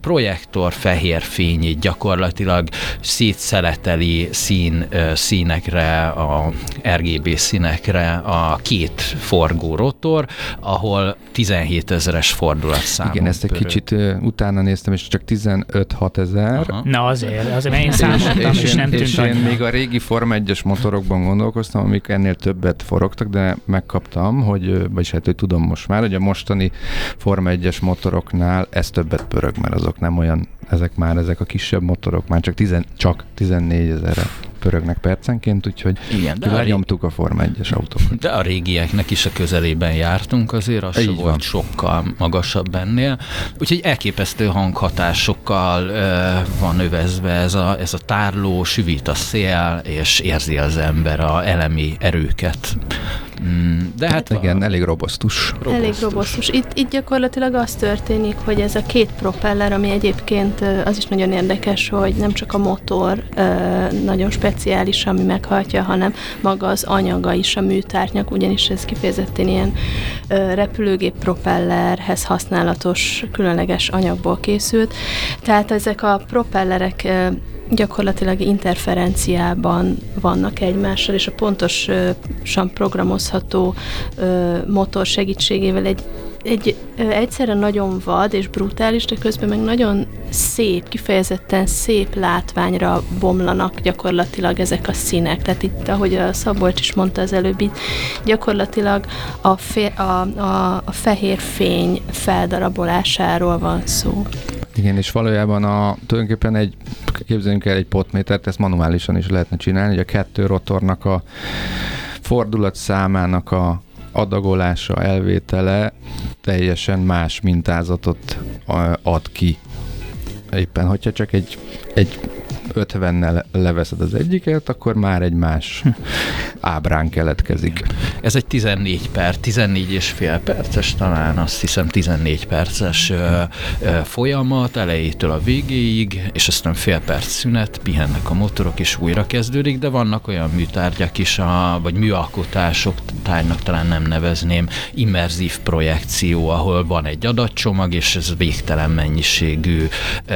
projektor fehér fényét gyakorlatilag szétszeleteli szín, színekre, a RGB színekre a két forgó rotor, ahol 17 ezeres fordulatszám. Igen, ezt egy pörög. kicsit utána néztem, és csak 15-6 ezer. Na azért, azért én számoltam, és, és, nem tűnt. És én még a régi Form 1-es motorokban gondolkoztam, amik ennél többet forogtak, de megkaptam, hogy, vagyis hát, hogy tudom most már, hogy a mostani Form 1-es motoroknál ez többet pörög, mert azok nem olyan, ezek már, ezek a kisebb motorok már csak, tizen, csak 14 ezerre pörögnek percenként, úgyhogy Igen, de lenyomtuk a Forma 1-es autókat. De a régieknek is a közelében jártunk azért, az Így volt sokkal magasabb ennél. Úgyhogy elképesztő hanghatásokkal ö, van övezve ez a, ez a tárló, süvít a szél, és érzi az ember a elemi erőket. Mm, de hát igen, a... elég robosztus. robosztus. Elég robosztus. Itt, itt gyakorlatilag az történik, hogy ez a két propeller, ami egyébként az is nagyon érdekes, hogy nem csak a motor nagyon speciális, ami meghajtja, hanem maga az anyaga is a műtárgyak, ugyanis ez kifejezetten ilyen repülőgép propellerhez használatos különleges anyagból készült. Tehát ezek a propellerek gyakorlatilag interferenciában vannak egymással, és a pontosan programozható motor segítségével egy egy egyszerre nagyon vad és brutális, de közben meg nagyon szép, kifejezetten szép látványra bomlanak gyakorlatilag ezek a színek. Tehát itt, ahogy a Szabolcs is mondta az előbb, itt gyakorlatilag a, fe, a, a, a fehér fény feldarabolásáról van szó. Igen, és valójában a, tulajdonképpen egy, képzeljünk el egy potmétert, ezt manuálisan is lehetne csinálni, hogy a kettő rotornak a fordulat számának a adagolása, elvétele teljesen más mintázatot ad ki. Éppen, hogyha csak egy, egy 50-nel leveszed az egyiket, akkor már egy más ábrán keletkezik. Ez egy 14 perc, 14 és fél perces talán, azt hiszem 14 perces ö, ö, folyamat elejétől a végéig, és aztán fél perc szünet, pihennek a motorok, és újra kezdődik, de vannak olyan műtárgyak is, a, vagy műalkotások, tárgynak talán nem nevezném, immerzív projekció, ahol van egy adatcsomag, és ez végtelen mennyiségű ö,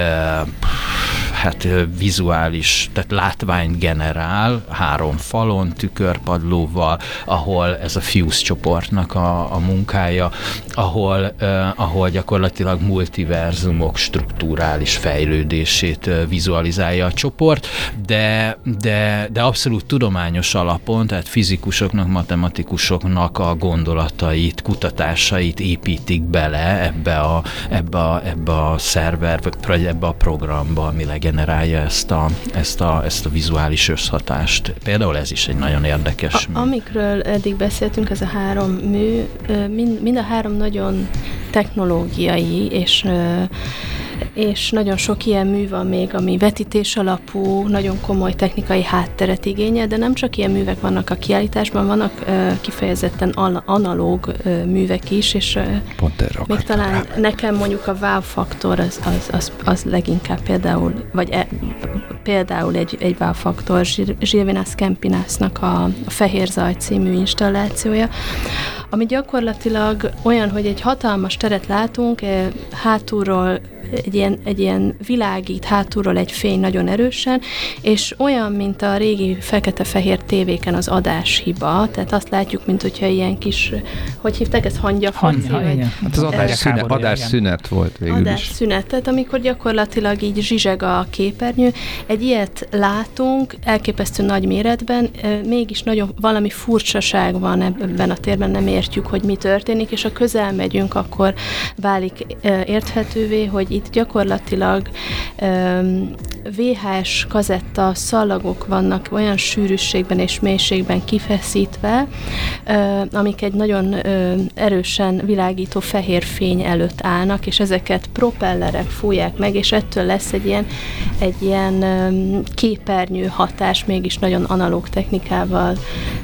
hát vizuális, tehát látványt generál három falon, tükörpadlóval, ahol ez a Fuse csoportnak a, a munkája, ahol, uh, ahol gyakorlatilag multiverzumok strukturális fejlődését uh, vizualizálja a csoport, de, de, de abszolút tudományos alapon, tehát fizikusoknak, matematikusoknak a gondolatait, kutatásait építik bele ebbe a, ebbe a, ebbe a szerver, vagy ebbe a programba, ami legyen generálja ezt a, ezt a, ezt a vizuális összhatást. Például ez is egy nagyon érdekes a, mű. Amikről eddig beszéltünk, ez a három mű, mind, mind a három nagyon technológiai, és és nagyon sok ilyen mű van még, ami vetítés alapú, nagyon komoly technikai hátteret igényel, de nem csak ilyen művek vannak a kiállításban, vannak kifejezetten analóg művek is, és Pont erre még talán rá. nekem mondjuk a wow faktor az, az, az, az leginkább például, vagy e, például egy, egy wow faktor Zsilvinász Kempinásznak a, a Fehér Zaj című installációja, ami gyakorlatilag olyan, hogy egy hatalmas teret látunk, hátulról egy ilyen, egy ilyen világít hátulról egy fény nagyon erősen, és olyan, mint a régi fekete-fehér tévéken az adáshiba, tehát azt látjuk, mint hogyha ilyen kis, hogy hívták ezt? Hangya, igen. Hát az adás, szünet, adás szünet volt végül adás is. szünet, tehát amikor gyakorlatilag így zsizseg a képernyő, egy ilyet látunk, elképesztő nagy méretben, mégis nagyon valami furcsaság van ebben a térben, nem értjük, hogy mi történik, és ha közel megyünk, akkor válik érthetővé, hogy itt gyakorlatilag VHS kazetta szalagok vannak olyan sűrűségben és mélységben kifeszítve, amik egy nagyon erősen világító fehér fény előtt állnak, és ezeket propellerek fújják meg, és ettől lesz egy ilyen, egy ilyen képernyő hatás, mégis nagyon analóg technikával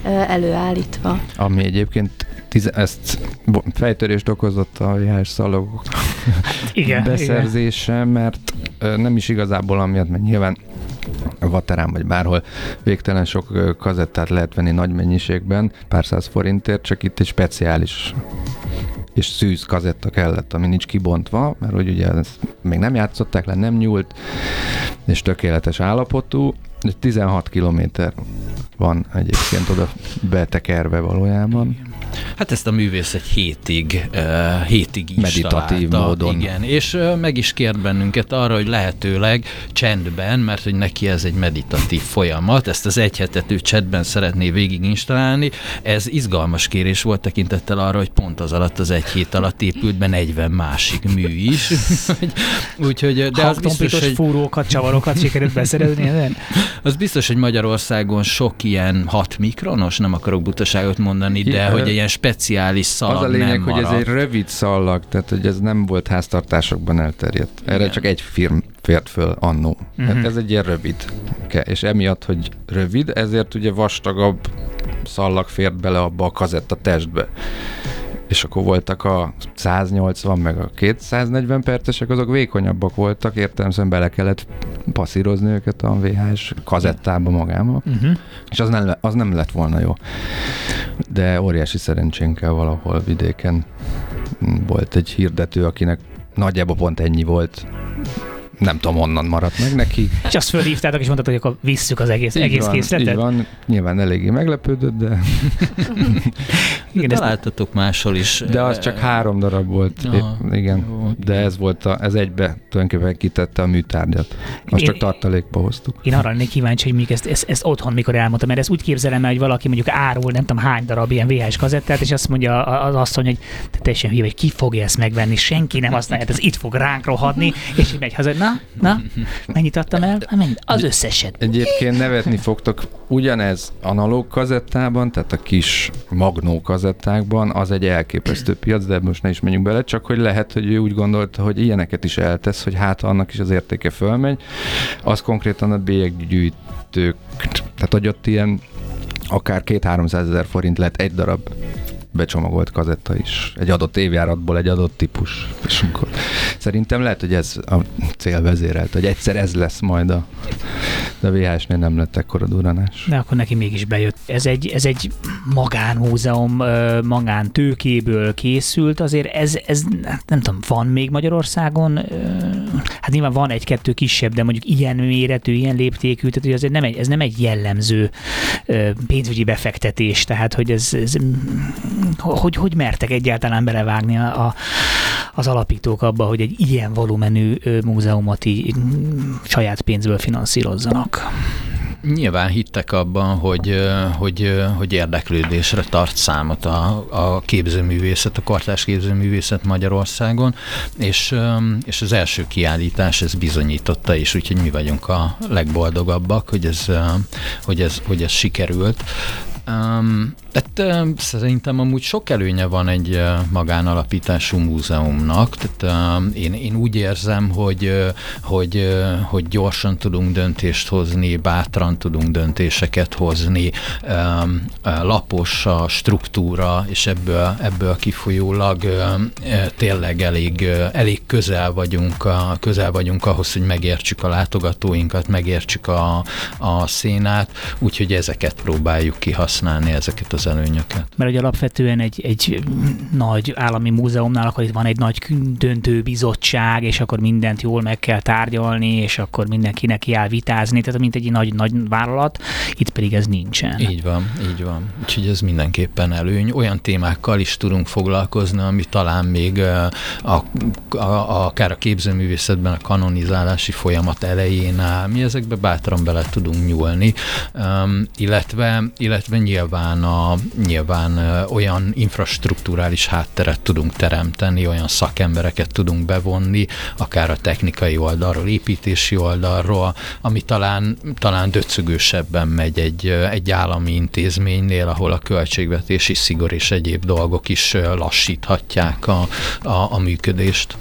előállítva. Ami egyébként tize, ezt fejtörést okozott a VHS szalagok igen, beszerzése, igen. mert nem is igazából amiatt, mert nyilván Vaterán vagy bárhol végtelen sok kazettát lehet venni nagy mennyiségben, pár száz forintért, csak itt egy speciális és szűz kazetta kellett, ami nincs kibontva, mert hogy ugye ezt még nem játszották le, nem nyúlt, és tökéletes állapotú, 16 kilométer van egyébként oda betekerve valójában. Hát ezt a művész egy hétig, uh, hétig is Meditatív találta, módon. Igen, és uh, meg is kért bennünket arra, hogy lehetőleg csendben, mert hogy neki ez egy meditatív folyamat, ezt az egy hetet ő csetben szeretné végig installálni. Ez izgalmas kérés volt tekintettel arra, hogy pont az alatt, az egy hét alatt épült be 40 másik mű is. Úgyhogy, de az biztos, hogy... fúrókat, csavarokat sikerült beszerezni? Az biztos, hogy Magyarországon sok ilyen 6 mikronos, nem akarok butaságot mondani, de hogy egy ilyen speciális szalag Az a lényeg, nem hogy ez egy rövid szalag, tehát hogy ez nem volt háztartásokban elterjedt. Erre Igen. csak egy firm fért föl annó. Uh-huh. Tehát ez egy ilyen rövid. És emiatt, hogy rövid, ezért ugye vastagabb szallag fért bele abba a kazetta testbe és akkor voltak a 180 meg a 240 percesek, azok vékonyabbak voltak, értelemszerűen bele kellett passzírozni őket a VHS kazettába magába, uh-huh. és az nem, az nem lett volna jó. De óriási szerencsénkkel valahol vidéken volt egy hirdető, akinek nagyjából pont ennyi volt nem tudom, honnan maradt meg neki. És azt fölhívtátok, és mondtad, hogy akkor visszük az egész, így egész van, készletet? Így van, nyilván eléggé meglepődött, de... Igen, de találtatok máshol is. De az csak három darab volt, ja, igen. Jó, de ez volt, a, ez egybe tulajdonképpen kitette a műtárgyat. Azt én, csak tartalékba hoztuk. Én arra lennék kíváncsi, hogy még ezt, ezt, ezt otthon mikor elmondtam, mert ezt úgy képzelem el, hogy valaki mondjuk árul nem tudom hány darab ilyen VHS kazettát, és azt mondja az asszony, hogy te teljesen hülye, hogy ki fogja ezt megvenni, senki nem használja, ez itt fog ránk rohadni, és így megy haza, na, Na, mennyit adtam el? Mennyit? Az összeset. Egyébként nevetni fogtok, ugyanez analóg kazettában, tehát a kis magnó kazettákban, az egy elképesztő piac, de most ne is menjünk bele, csak hogy lehet, hogy ő úgy gondolta, hogy ilyeneket is eltesz, hogy hát annak is az értéke fölmegy. Az konkrétan a bélyeggyűjtők, tehát hogy ott ilyen akár két-háromszáz ezer forint lett egy darab becsomagolt kazetta is. Egy adott évjáratból egy adott típus. És akkor szerintem lehet, hogy ez a cél vezérelt, hogy egyszer ez lesz majd a de a VHS-nél nem lett ekkora duranás. De akkor neki mégis bejött. Ez egy, ez egy magánmúzeum, magán tőkéből készült, azért ez, ez nem tudom, van még Magyarországon? Hát nyilván van egy-kettő kisebb, de mondjuk ilyen méretű, ilyen léptékű, tehát hogy azért nem egy, ez nem egy jellemző pénzügyi befektetés, tehát hogy ez, ez hogy, hogy mertek egyáltalán belevágni a, a, az alapítók abba, hogy egy ilyen volumenű múzeumot így saját pénzből finanszírozzanak? Nyilván hittek abban, hogy, hogy, hogy érdeklődésre tart számot a, a képzőművészet, a kartás képzőművészet Magyarországon, és, és az első kiállítás ez bizonyította is, úgyhogy mi vagyunk a legboldogabbak, hogy ez, hogy ez, hogy ez sikerült. Um, tehát uh, szerintem amúgy sok előnye van egy uh, magánalapítású múzeumnak. Tehát uh, én, én úgy érzem, hogy, uh, hogy, uh, hogy gyorsan tudunk döntést hozni, bátran tudunk döntéseket hozni, um, lapos a struktúra, és ebből, ebből kifolyólag uh, tényleg elég, uh, elég közel vagyunk, a, közel vagyunk ahhoz, hogy megértsük a látogatóinkat, megértsük a, a szénát, úgyhogy ezeket próbáljuk kihasználni, ezeket az előnyöket. Mert ugye alapvetően egy, egy nagy állami múzeumnál akkor itt van egy nagy döntő bizottság, és akkor mindent jól meg kell tárgyalni, és akkor mindenkinek kell vitázni, tehát mint egy nagy, nagy vállalat, itt pedig ez nincsen. Így van, így van. Úgyhogy ez mindenképpen előny. Olyan témákkal is tudunk foglalkozni, ami talán még a, a, a, akár a képzőművészetben a kanonizálási folyamat elején áll. Mi ezekbe bátran bele tudunk nyúlni, um, illetve, illetve nyilván, a, nyilván olyan infrastruktúrális hátteret tudunk teremteni, olyan szakembereket tudunk bevonni, akár a technikai oldalról, építési oldalról, ami talán, talán döcögősebben megy egy, egy állami intézménynél, ahol a költségvetési szigor és egyéb dolgok is lassíthatják a, a, a működést.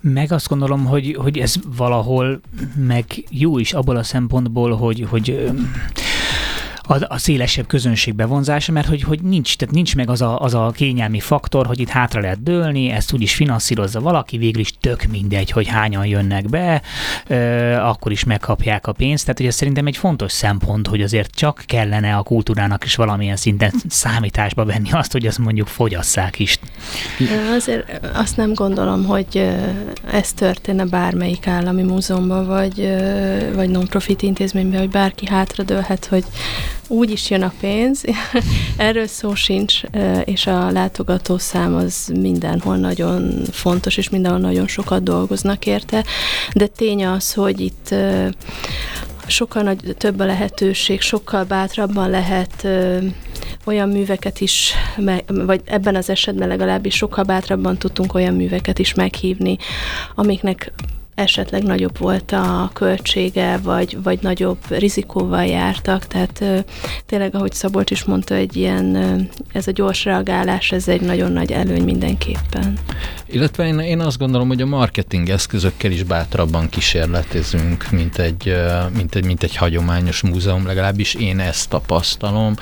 Meg azt gondolom, hogy, hogy ez valahol meg jó is abból a szempontból, hogy, hogy a, a szélesebb közönség bevonzása, mert hogy, hogy nincs, tehát nincs meg az a, az a kényelmi faktor, hogy itt hátra lehet dőlni, ezt úgyis finanszírozza valaki, végül is tök mindegy, hogy hányan jönnek be, ö, akkor is megkapják a pénzt. Tehát ugye szerintem egy fontos szempont, hogy azért csak kellene a kultúrának is valamilyen szinten számításba venni azt, hogy azt mondjuk fogyasszák is. Azért azt nem gondolom, hogy ez történne bármelyik állami múzeumban, vagy, vagy non-profit intézményben, hogy bárki hátradőlhet, hogy úgy is jön a pénz, erről szó sincs, és a látogatószám az mindenhol nagyon fontos, és mindenhol nagyon sokat dolgoznak érte, de tény az, hogy itt sokkal nagy, több a lehetőség, sokkal bátrabban lehet ö, olyan műveket is, me, vagy ebben az esetben legalábbis sokkal bátrabban tudtunk olyan műveket is meghívni, amiknek esetleg nagyobb volt a költsége, vagy, vagy nagyobb rizikóval jártak, tehát tényleg, ahogy Szabolcs is mondta, egy ilyen, ez a gyors reagálás, ez egy nagyon nagy előny mindenképpen. Illetve én, én azt gondolom, hogy a marketing eszközökkel is bátrabban kísérletezünk, mint egy, mint egy, mint egy hagyományos múzeum, legalábbis én ezt tapasztalom.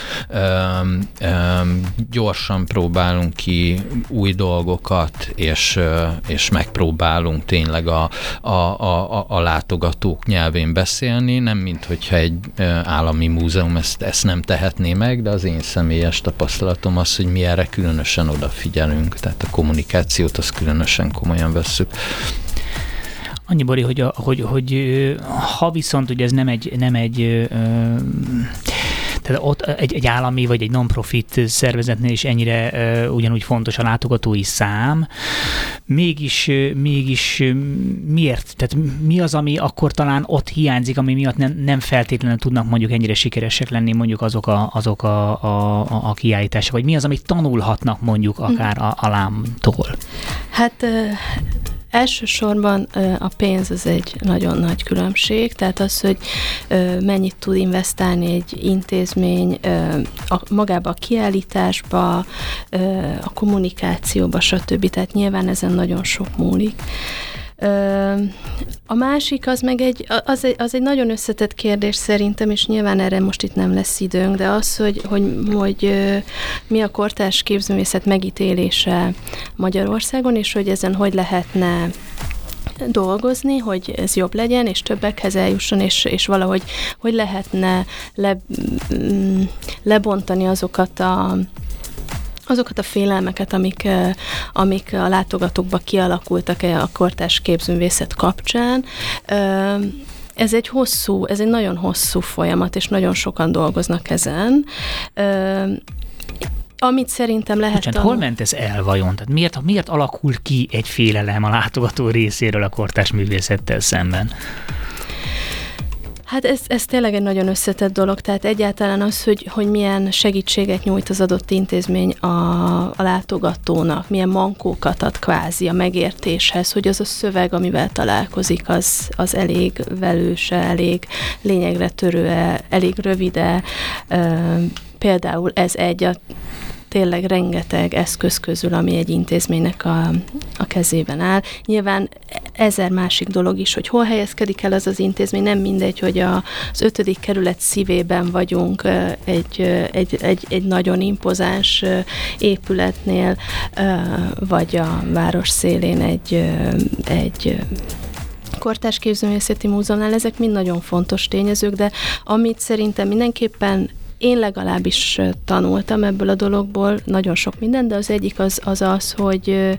Üm, üm, gyorsan próbálunk ki új dolgokat, és, és megpróbálunk tényleg a, a, a, a látogatók nyelvén beszélni, nem mint hogyha egy állami múzeum ezt, ezt nem tehetné meg, de az én személyes tapasztalatom az, hogy mi erre különösen odafigyelünk, tehát a kommunikációt azt különösen komolyan vesszük. Annyi, Bori, hogy, a, hogy, hogy ha viszont ugye ez nem egy, nem egy ö, tehát ott egy, egy állami vagy egy non-profit szervezetnél is ennyire uh, ugyanúgy fontos a látogatói szám. Mégis, uh, mégis uh, miért? Tehát mi az, ami akkor talán ott hiányzik, ami miatt nem, nem feltétlenül tudnak mondjuk ennyire sikeresek lenni mondjuk azok a, azok a, a, a, a kiállítások, vagy mi az, amit tanulhatnak mondjuk akár a, a lámtól? Hát Elsősorban a pénz az egy nagyon nagy különbség, tehát az, hogy mennyit tud investálni egy intézmény a, magába a kiállításba, a kommunikációba, stb. Tehát nyilván ezen nagyon sok múlik. A másik az meg egy, az egy, az egy nagyon összetett kérdés szerintem, és nyilván erre most itt nem lesz időnk, de az, hogy, hogy, hogy mi a kortárs képzőművészet megítélése Magyarországon, és hogy ezen hogy lehetne dolgozni, hogy ez jobb legyen, és többekhez eljusson, és, és valahogy hogy lehetne le, mm, lebontani azokat a azokat a félelmeket, amik, amik a látogatókba kialakultak a kortás képzőművészet kapcsán, ez egy hosszú, ez egy nagyon hosszú folyamat, és nagyon sokan dolgoznak ezen. Amit szerintem lehet... Bocsánat, a... hol ment ez el vajon? Tehát miért, miért alakul ki egy félelem a látogató részéről a kortás művészettel szemben? Hát ez, ez tényleg egy nagyon összetett dolog, tehát egyáltalán az, hogy, hogy milyen segítséget nyújt az adott intézmény a, a látogatónak, milyen mankókat ad kvázi a megértéshez, hogy az a szöveg, amivel találkozik, az, az elég velőse, elég lényegre törőe, elég rövide, például ez egy a tényleg rengeteg eszköz közül, ami egy intézménynek a, a kezében áll. Nyilván ezer másik dolog is, hogy hol helyezkedik el az az intézmény, nem mindegy, hogy a, az ötödik kerület szívében vagyunk egy, egy, egy, egy nagyon impozáns épületnél, vagy a város szélén egy, egy kortárs képzőművészeti múzeumnál, ezek mind nagyon fontos tényezők, de amit szerintem mindenképpen én legalábbis tanultam ebből a dologból nagyon sok minden, de az egyik az az, az hogy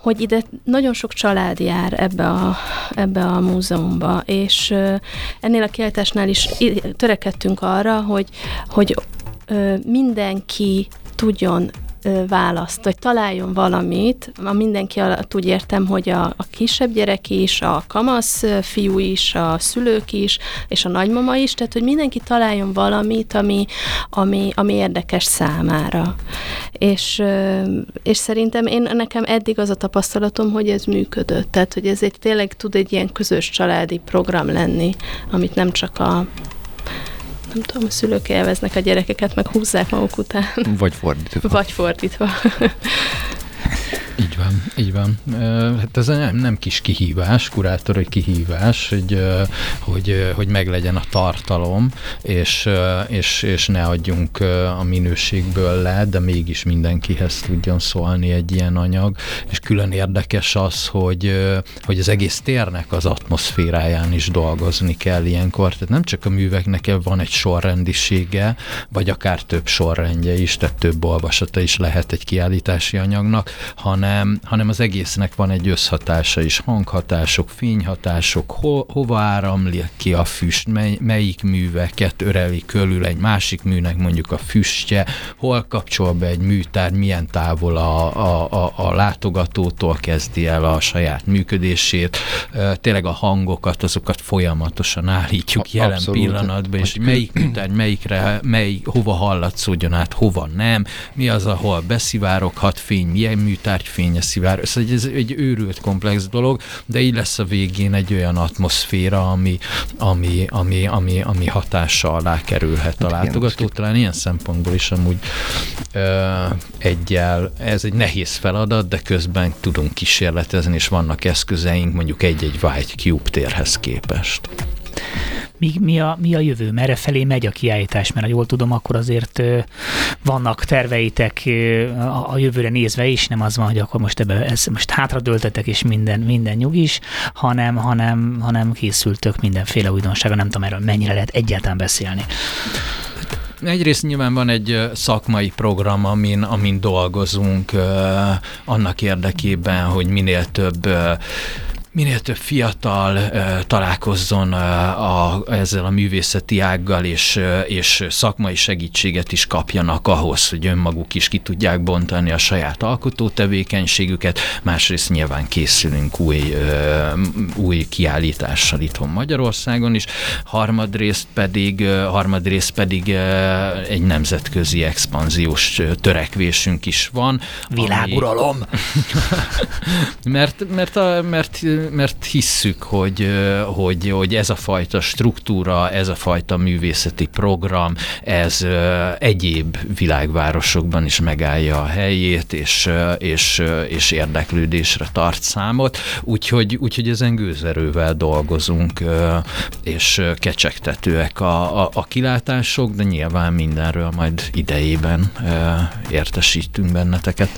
hogy ide nagyon sok család jár ebbe a, ebbe a múzeumba, és ennél a kiállításnál is törekedtünk arra, hogy, hogy mindenki tudjon választ, vagy találjon valamit, a mindenki alatt úgy értem, hogy a, a kisebb gyerek is, a kamasz fiú is, a szülők is, és a nagymama is, tehát hogy mindenki találjon valamit, ami, ami, ami érdekes számára. És, és szerintem én, nekem eddig az a tapasztalatom, hogy ez működött, tehát hogy ez egy tényleg tud egy ilyen közös családi program lenni, amit nem csak a nem tudom, a szülők élveznek a gyerekeket, meg húzzák maguk után. Vagy fordítva. Vagy fordítva. Így van, így van. Hát ez nem, nem kis kihívás, kurátori kihívás, hogy, hogy, hogy meglegyen a tartalom, és, és, és ne adjunk a minőségből le, de mégis mindenkihez tudjon szólni egy ilyen anyag, és külön érdekes az, hogy, hogy az egész térnek az atmoszféráján is dolgozni kell ilyenkor, tehát nem csak a műveknek van egy sorrendisége, vagy akár több sorrendje is, tehát több olvasata is lehet egy kiállítási anyagnak, hanem hanem, hanem az egésznek van egy összhatása is, hanghatások, fényhatások, ho, hova áramlik ki a füst, mely, melyik műveket öreli körül egy másik műnek mondjuk a füstje, hol kapcsol be egy műtár, milyen távol a, a, a, a látogatótól kezdi el a saját működését, tényleg a hangokat, azokat folyamatosan állítjuk a, jelen abszolút. pillanatban, és melyik műtár, melyikre, mely, hova hallatszódjon át, hova nem, mi az, ahol beszivároghat fény, milyen műtárgy fényes szivár. Szóval ez egy őrült komplex dolog, de így lesz a végén egy olyan atmoszféra, ami, ami, ami, ami, ami hatása alá kerülhet a látogató. Talán ilyen szempontból is amúgy ö, egyel, ez egy nehéz feladat, de közben tudunk kísérletezni, és vannak eszközeink mondjuk egy-egy White Cube térhez képest mi, mi, a, mi a jövő, merre felé megy a kiállítás, mert ha jól tudom, akkor azért vannak terveitek a jövőre nézve is, nem az van, hogy akkor most ebbe ez, most hátradőltetek és minden, minden nyugis, hanem, hanem, hanem készültök mindenféle újdonsága, nem tudom erről mennyire lehet egyáltalán beszélni. Egyrészt nyilván van egy szakmai program, amin, amin dolgozunk annak érdekében, hogy minél több minél több fiatal uh, találkozzon uh, a, ezzel a művészeti ággal, és, uh, és szakmai segítséget is kapjanak ahhoz, hogy önmaguk is ki tudják bontani a saját alkotó tevékenységüket. Másrészt nyilván készülünk új, új kiállítással itthon Magyarországon is. Harmadrészt pedig, harmadrészt pedig egy nemzetközi expanziós törekvésünk is van. Világuralom! Ami, mert, mert, a, mert mert hisszük, hogy, hogy, hogy ez a fajta struktúra, ez a fajta művészeti program, ez egyéb világvárosokban is megállja a helyét, és, és, és érdeklődésre tart számot, úgyhogy, úgyhogy ezen gőzerővel dolgozunk, és kecsegtetőek a, a, a kilátások, de nyilván mindenről majd idejében értesítünk benneteket.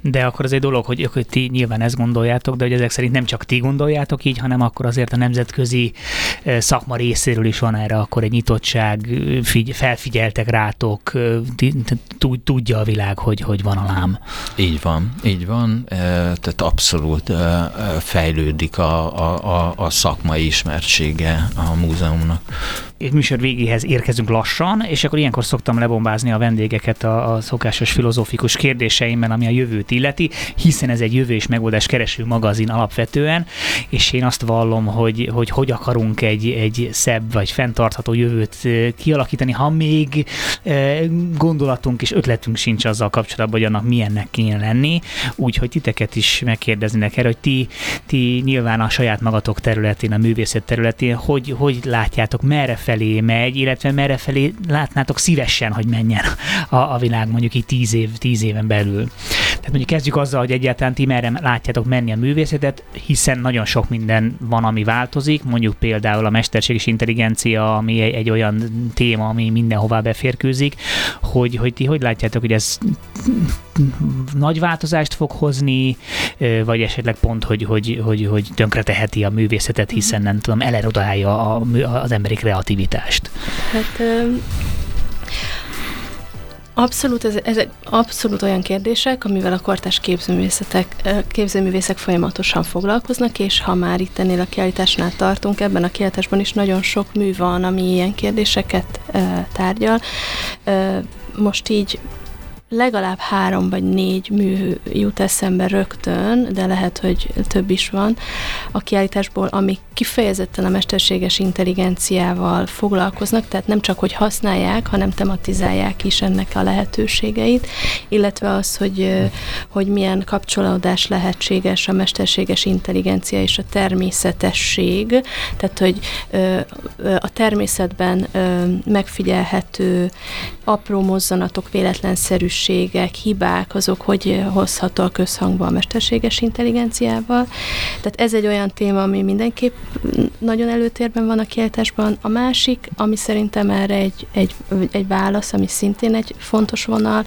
De akkor az egy dolog, hogy, hogy ti nyilván ezt gondoljátok, de hogy ezek szerint nem csak ti gondoljátok így, hanem akkor azért a nemzetközi szakma részéről is van erre akkor egy nyitottság, figy- felfigyeltek rátok, tudja a világ, hogy, hogy van a lám. Így van, így van, tehát abszolút fejlődik a, a, a szakmai ismertsége a múzeumnak műsor végéhez érkezünk lassan, és akkor ilyenkor szoktam lebombázni a vendégeket a, a szokásos filozófikus kérdéseimmel, ami a jövőt illeti, hiszen ez egy jövő és megoldás kereső magazin alapvetően, és én azt vallom, hogy hogy, hogy akarunk egy, egy szebb vagy fenntartható jövőt kialakítani, ha még gondolatunk és ötletünk sincs azzal kapcsolatban, hogy annak milyennek kéne lenni, úgyhogy titeket is megkérdeznének erre, hogy ti, ti nyilván a saját magatok területén, a művészet területén, hogy, hogy látjátok, merre felé megy, illetve merre felé látnátok szívesen, hogy menjen a, a világ mondjuk így tíz, év, tíz éven belül. Tehát mondjuk kezdjük azzal, hogy egyáltalán ti merre látjátok menni a művészetet, hiszen nagyon sok minden van, ami változik, mondjuk például a mesterséges intelligencia, ami egy, egy olyan téma, ami mindenhová beférkőzik, hogy, hogy ti hogy látjátok, hogy ez nagy változást fog hozni, vagy esetleg pont, hogy, hogy, hogy, hogy tönkreteheti a művészetet, hiszen nem tudom, elerodálja a, az emberi kreativitást. Hát Abszolút, ez, ezek abszolút olyan kérdések, amivel a kortás képzőművészetek, képzőművészek folyamatosan foglalkoznak, és ha már itt ennél a kiállításnál tartunk, ebben a kiállításban is nagyon sok mű van, ami ilyen kérdéseket e, tárgyal. E, most így legalább három vagy négy mű jut eszembe rögtön, de lehet, hogy több is van a kiállításból, amik kifejezetten a mesterséges intelligenciával foglalkoznak, tehát nem csak, hogy használják, hanem tematizálják is ennek a lehetőségeit, illetve az, hogy, hogy milyen kapcsolódás lehetséges a mesterséges intelligencia és a természetesség, tehát, hogy a természetben megfigyelhető apró mozzanatok, véletlenszerűségek, hibák, azok hogy hozható közhangba a mesterséges intelligenciával. Tehát ez egy olyan téma, ami mindenképp nagyon előtérben van a kiáltásban. A másik, ami szerintem erre egy, egy, egy válasz, ami szintén egy fontos vonal,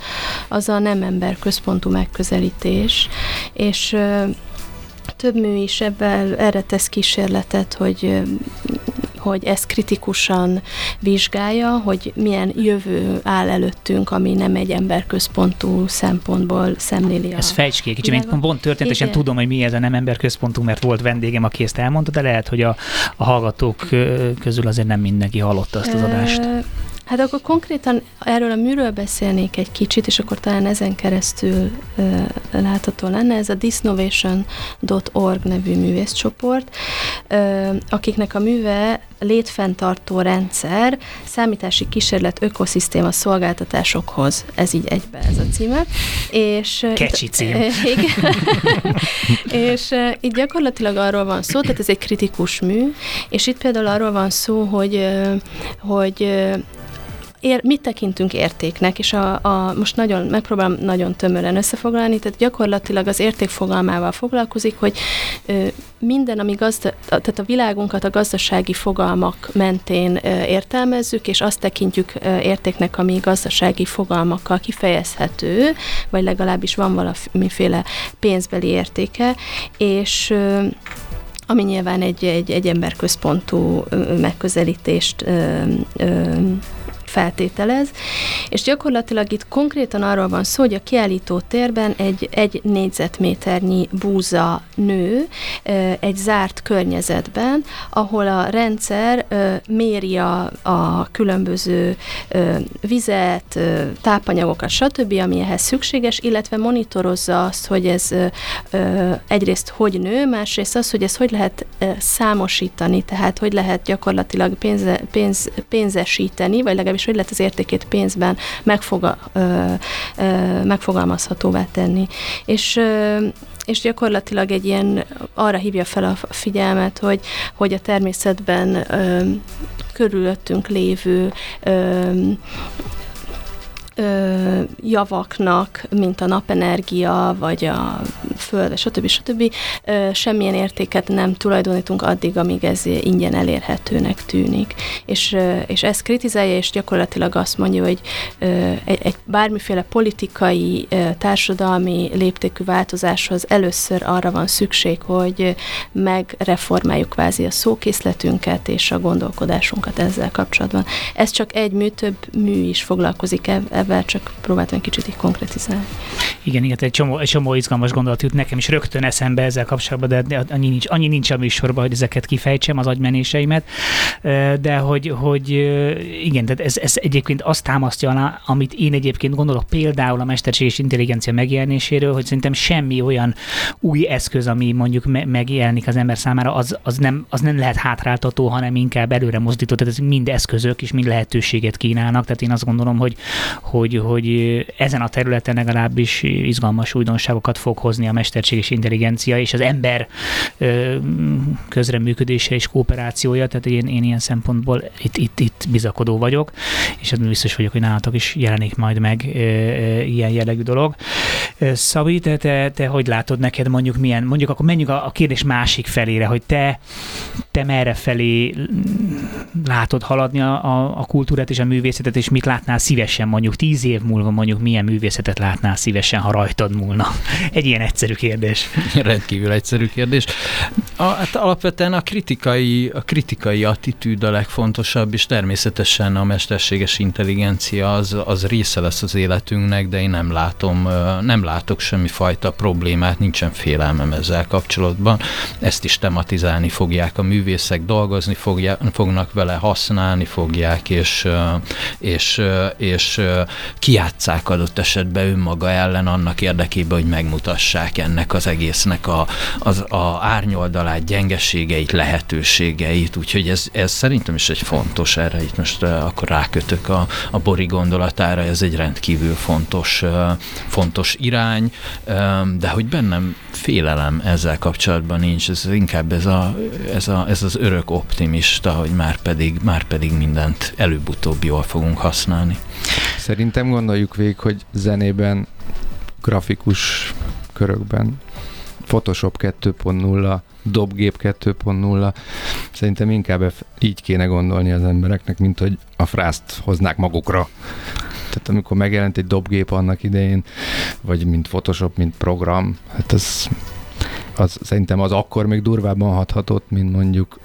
az a nem ember központú megközelítés, és több mű is ebben erre tesz kísérletet, hogy hogy ezt kritikusan vizsgálja, hogy milyen jövő áll előttünk, ami nem egy emberközpontú szempontból szemléli. Ez fejts ki kicsit, én pont történetesen Igen. tudom, hogy mi ez a nem emberközpontú, mert volt vendégem, aki ezt elmondta, de lehet, hogy a, a hallgatók közül azért nem mindenki hallotta azt az adást. Hát akkor konkrétan erről a műről beszélnék egy kicsit, és akkor talán ezen keresztül ö, látható lenne. Ez a disnovation.org nevű művészcsoport, ö, akiknek a műve létfenntartó rendszer, számítási kísérlet ökoszisztéma szolgáltatásokhoz. Ez így egybe ez a címe. És, Kecsi cím. Igen. és itt gyakorlatilag arról van szó, tehát ez egy kritikus mű, és itt például arról van szó, hogy, hogy ér, mit tekintünk értéknek, és a, a, most nagyon, megpróbálom nagyon tömören összefoglalni, tehát gyakorlatilag az érték fogalmával foglalkozik, hogy ö, minden, ami gazda, tehát a világunkat a gazdasági fogalmak mentén ö, értelmezzük, és azt tekintjük ö, értéknek, ami gazdasági fogalmakkal kifejezhető, vagy legalábbis van valamiféle pénzbeli értéke, és ö, ami nyilván egy, egy, egy emberközpontú megközelítést ö, ö, feltételez, és gyakorlatilag itt konkrétan arról van szó, hogy a kiállító térben egy, egy négyzetméternyi búza nő egy zárt környezetben, ahol a rendszer méri a, a különböző vizet, tápanyagokat, stb., ami ehhez szükséges, illetve monitorozza azt, hogy ez egyrészt hogy nő, másrészt az, hogy ez hogy lehet számosítani, tehát hogy lehet gyakorlatilag pénze, pénz, pénzesíteni, vagy legalábbis és hogy lehet az értékét pénzben megfoga, megfogalmazhatóvá tenni. És és gyakorlatilag egy ilyen arra hívja fel a figyelmet, hogy, hogy a természetben ö, körülöttünk lévő ö, ö, javaknak, mint a napenergia, vagy a föld, stb. stb. Ö, semmilyen értéket nem tulajdonítunk addig, amíg ez ingyen elérhetőnek tűnik. És, ö, és ezt kritizálja, és gyakorlatilag azt mondja, hogy ö, egy, egy bármiféle politikai, ö, társadalmi léptékű változáshoz először arra van szükség, hogy megreformáljuk kvázi a szókészletünket és a gondolkodásunkat ezzel kapcsolatban. Ez csak egy mű, több mű is foglalkozik ebben tervvel, csak próbáltam egy kicsit így konkretizálni. Igen, igen, egy csomó, egy csomó izgalmas gondolat jut nekem is rögtön eszembe ezzel kapcsolatban, de annyi nincs, annyi nincs a műsorban, hogy ezeket kifejtsem, az agymenéseimet, de hogy, hogy igen, tehát ez, ez egyébként azt támasztja alá, amit én egyébként gondolok például a mesterséges intelligencia megjelenéséről, hogy szerintem semmi olyan új eszköz, ami mondjuk me- megjelenik az ember számára, az, az, nem, az nem lehet hátráltató, hanem inkább előre mozdító, tehát ez mind eszközök és mind lehetőséget kínálnak, tehát én azt gondolom, hogy, hogy, hogy ezen a területen legalábbis izgalmas újdonságokat fog hozni a mesterséges intelligencia és az ember közreműködése és kooperációja, tehát én, én ilyen szempontból itt, itt, itt bizakodó vagyok, és ebben biztos vagyok, hogy nálatok is jelenik majd meg ilyen jellegű dolog. Szabi, te, te, te hogy látod neked mondjuk milyen, mondjuk akkor menjünk a, a kérdés másik felére, hogy te, te merre felé látod haladni a, a, a kultúrát és a művészetet, és mit látnál szívesen mondjuk tíz év múlva mondjuk milyen művészetet látnál szívesen, ha rajtad múlna? Egy ilyen egyszerű kérdés. Rendkívül egyszerű kérdés. A, hát alapvetően a kritikai, a kritikai attitűd a legfontosabb, és természetesen a mesterséges intelligencia az, az része lesz az életünknek, de én nem látom, nem látok semmi fajta problémát, nincsen félelmem ezzel kapcsolatban. Ezt is tematizálni fogják a művészek, dolgozni fogják, fognak vele, használni fogják, és, és, és kiátszák adott esetben önmaga ellen annak érdekében, hogy megmutassák ennek az egésznek a, az, a árnyoldalát, gyengeségeit, lehetőségeit, úgyhogy ez, ez szerintem is egy fontos, erre. Itt most akkor rákötök a, a Bori gondolatára, ez egy rendkívül fontos, fontos irány, de hogy bennem félelem ezzel kapcsolatban nincs, ez inkább ez, a, ez, a, ez az örök optimista, hogy már pedig, már pedig mindent előbb-utóbb jól fogunk használni. Szerintem gondoljuk végig, hogy zenében, grafikus körökben, Photoshop 2.0, dobgép 2.0. Szerintem inkább így kéne gondolni az embereknek, mint hogy a frászt hoznák magukra. Tehát amikor megjelent egy dobgép annak idején, vagy mint Photoshop, mint program, hát az, az szerintem az akkor még durvábban hathatott, mint mondjuk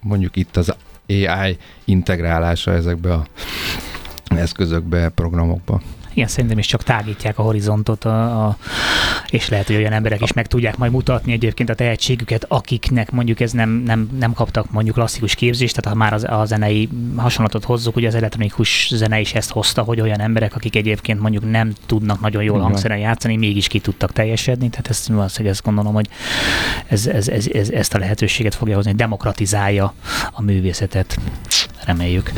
mondjuk itt az AI integrálása ezekbe a eszközökbe, programokba. Igen, szerintem is csak tágítják a horizontot, a, a, és lehet, hogy olyan emberek is meg tudják majd mutatni egyébként a tehetségüket, akiknek mondjuk ez nem, nem, nem kaptak mondjuk klasszikus képzést, tehát ha már az, a zenei hasonlatot hozzuk, ugye az elektronikus zene is ezt hozta, hogy olyan emberek, akik egyébként mondjuk nem tudnak nagyon jól hangszeren játszani, mégis ki tudtak teljesedni, tehát ezt valószínűleg ezt gondolom, hogy ez, ez, ez, ez, ezt a lehetőséget fogja hozni, demokratizálja a művészetet, reméljük.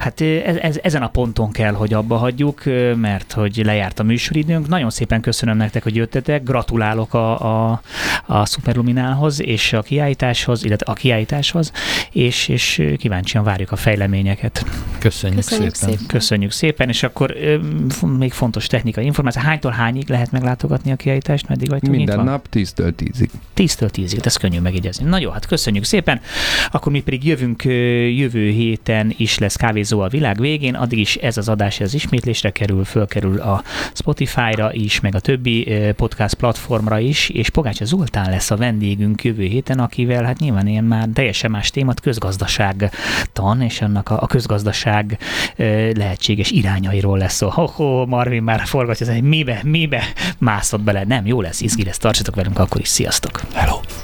Hát ez, ez, ezen a ponton kell, hogy abba hagyjuk, mert hogy lejárt a műsoridőnk. Nagyon szépen köszönöm nektek, hogy jöttetek. Gratulálok a, a, a Superluminálhoz és a kiállításhoz, illetve a kiállításhoz, és, és kíváncsian várjuk a fejleményeket. Köszönjük, Köszönjük szépen. szépen. Köszönjük szépen, és akkor még fontos technikai információ. Hánytól hányig lehet meglátogatni a kiállítást? Meddig vagytok Minden nyitva? nap 10-től 10-ig. 10-től 10-ig, ez könnyű megjegyezni. Na jó, hát köszönjük szépen. Akkor mi pedig jövünk jövő héten is lesz kávézó a világ végén, addig is ez az adás ez ismétlésre kerül, fölkerül a Spotify-ra is, meg a többi podcast platformra is, és Pogácsa Zoltán lesz a vendégünk jövő héten, akivel hát nyilván ilyen már teljesen más témat, közgazdaságtan, és annak a, a közgazdaság lehetséges irányairól lesz szó. Ho, ho, Marvin már forgatja, hogy mibe, mibe mászott bele. Nem, jó lesz, izgi lesz, tartsatok velünk akkor is, sziasztok! Hello!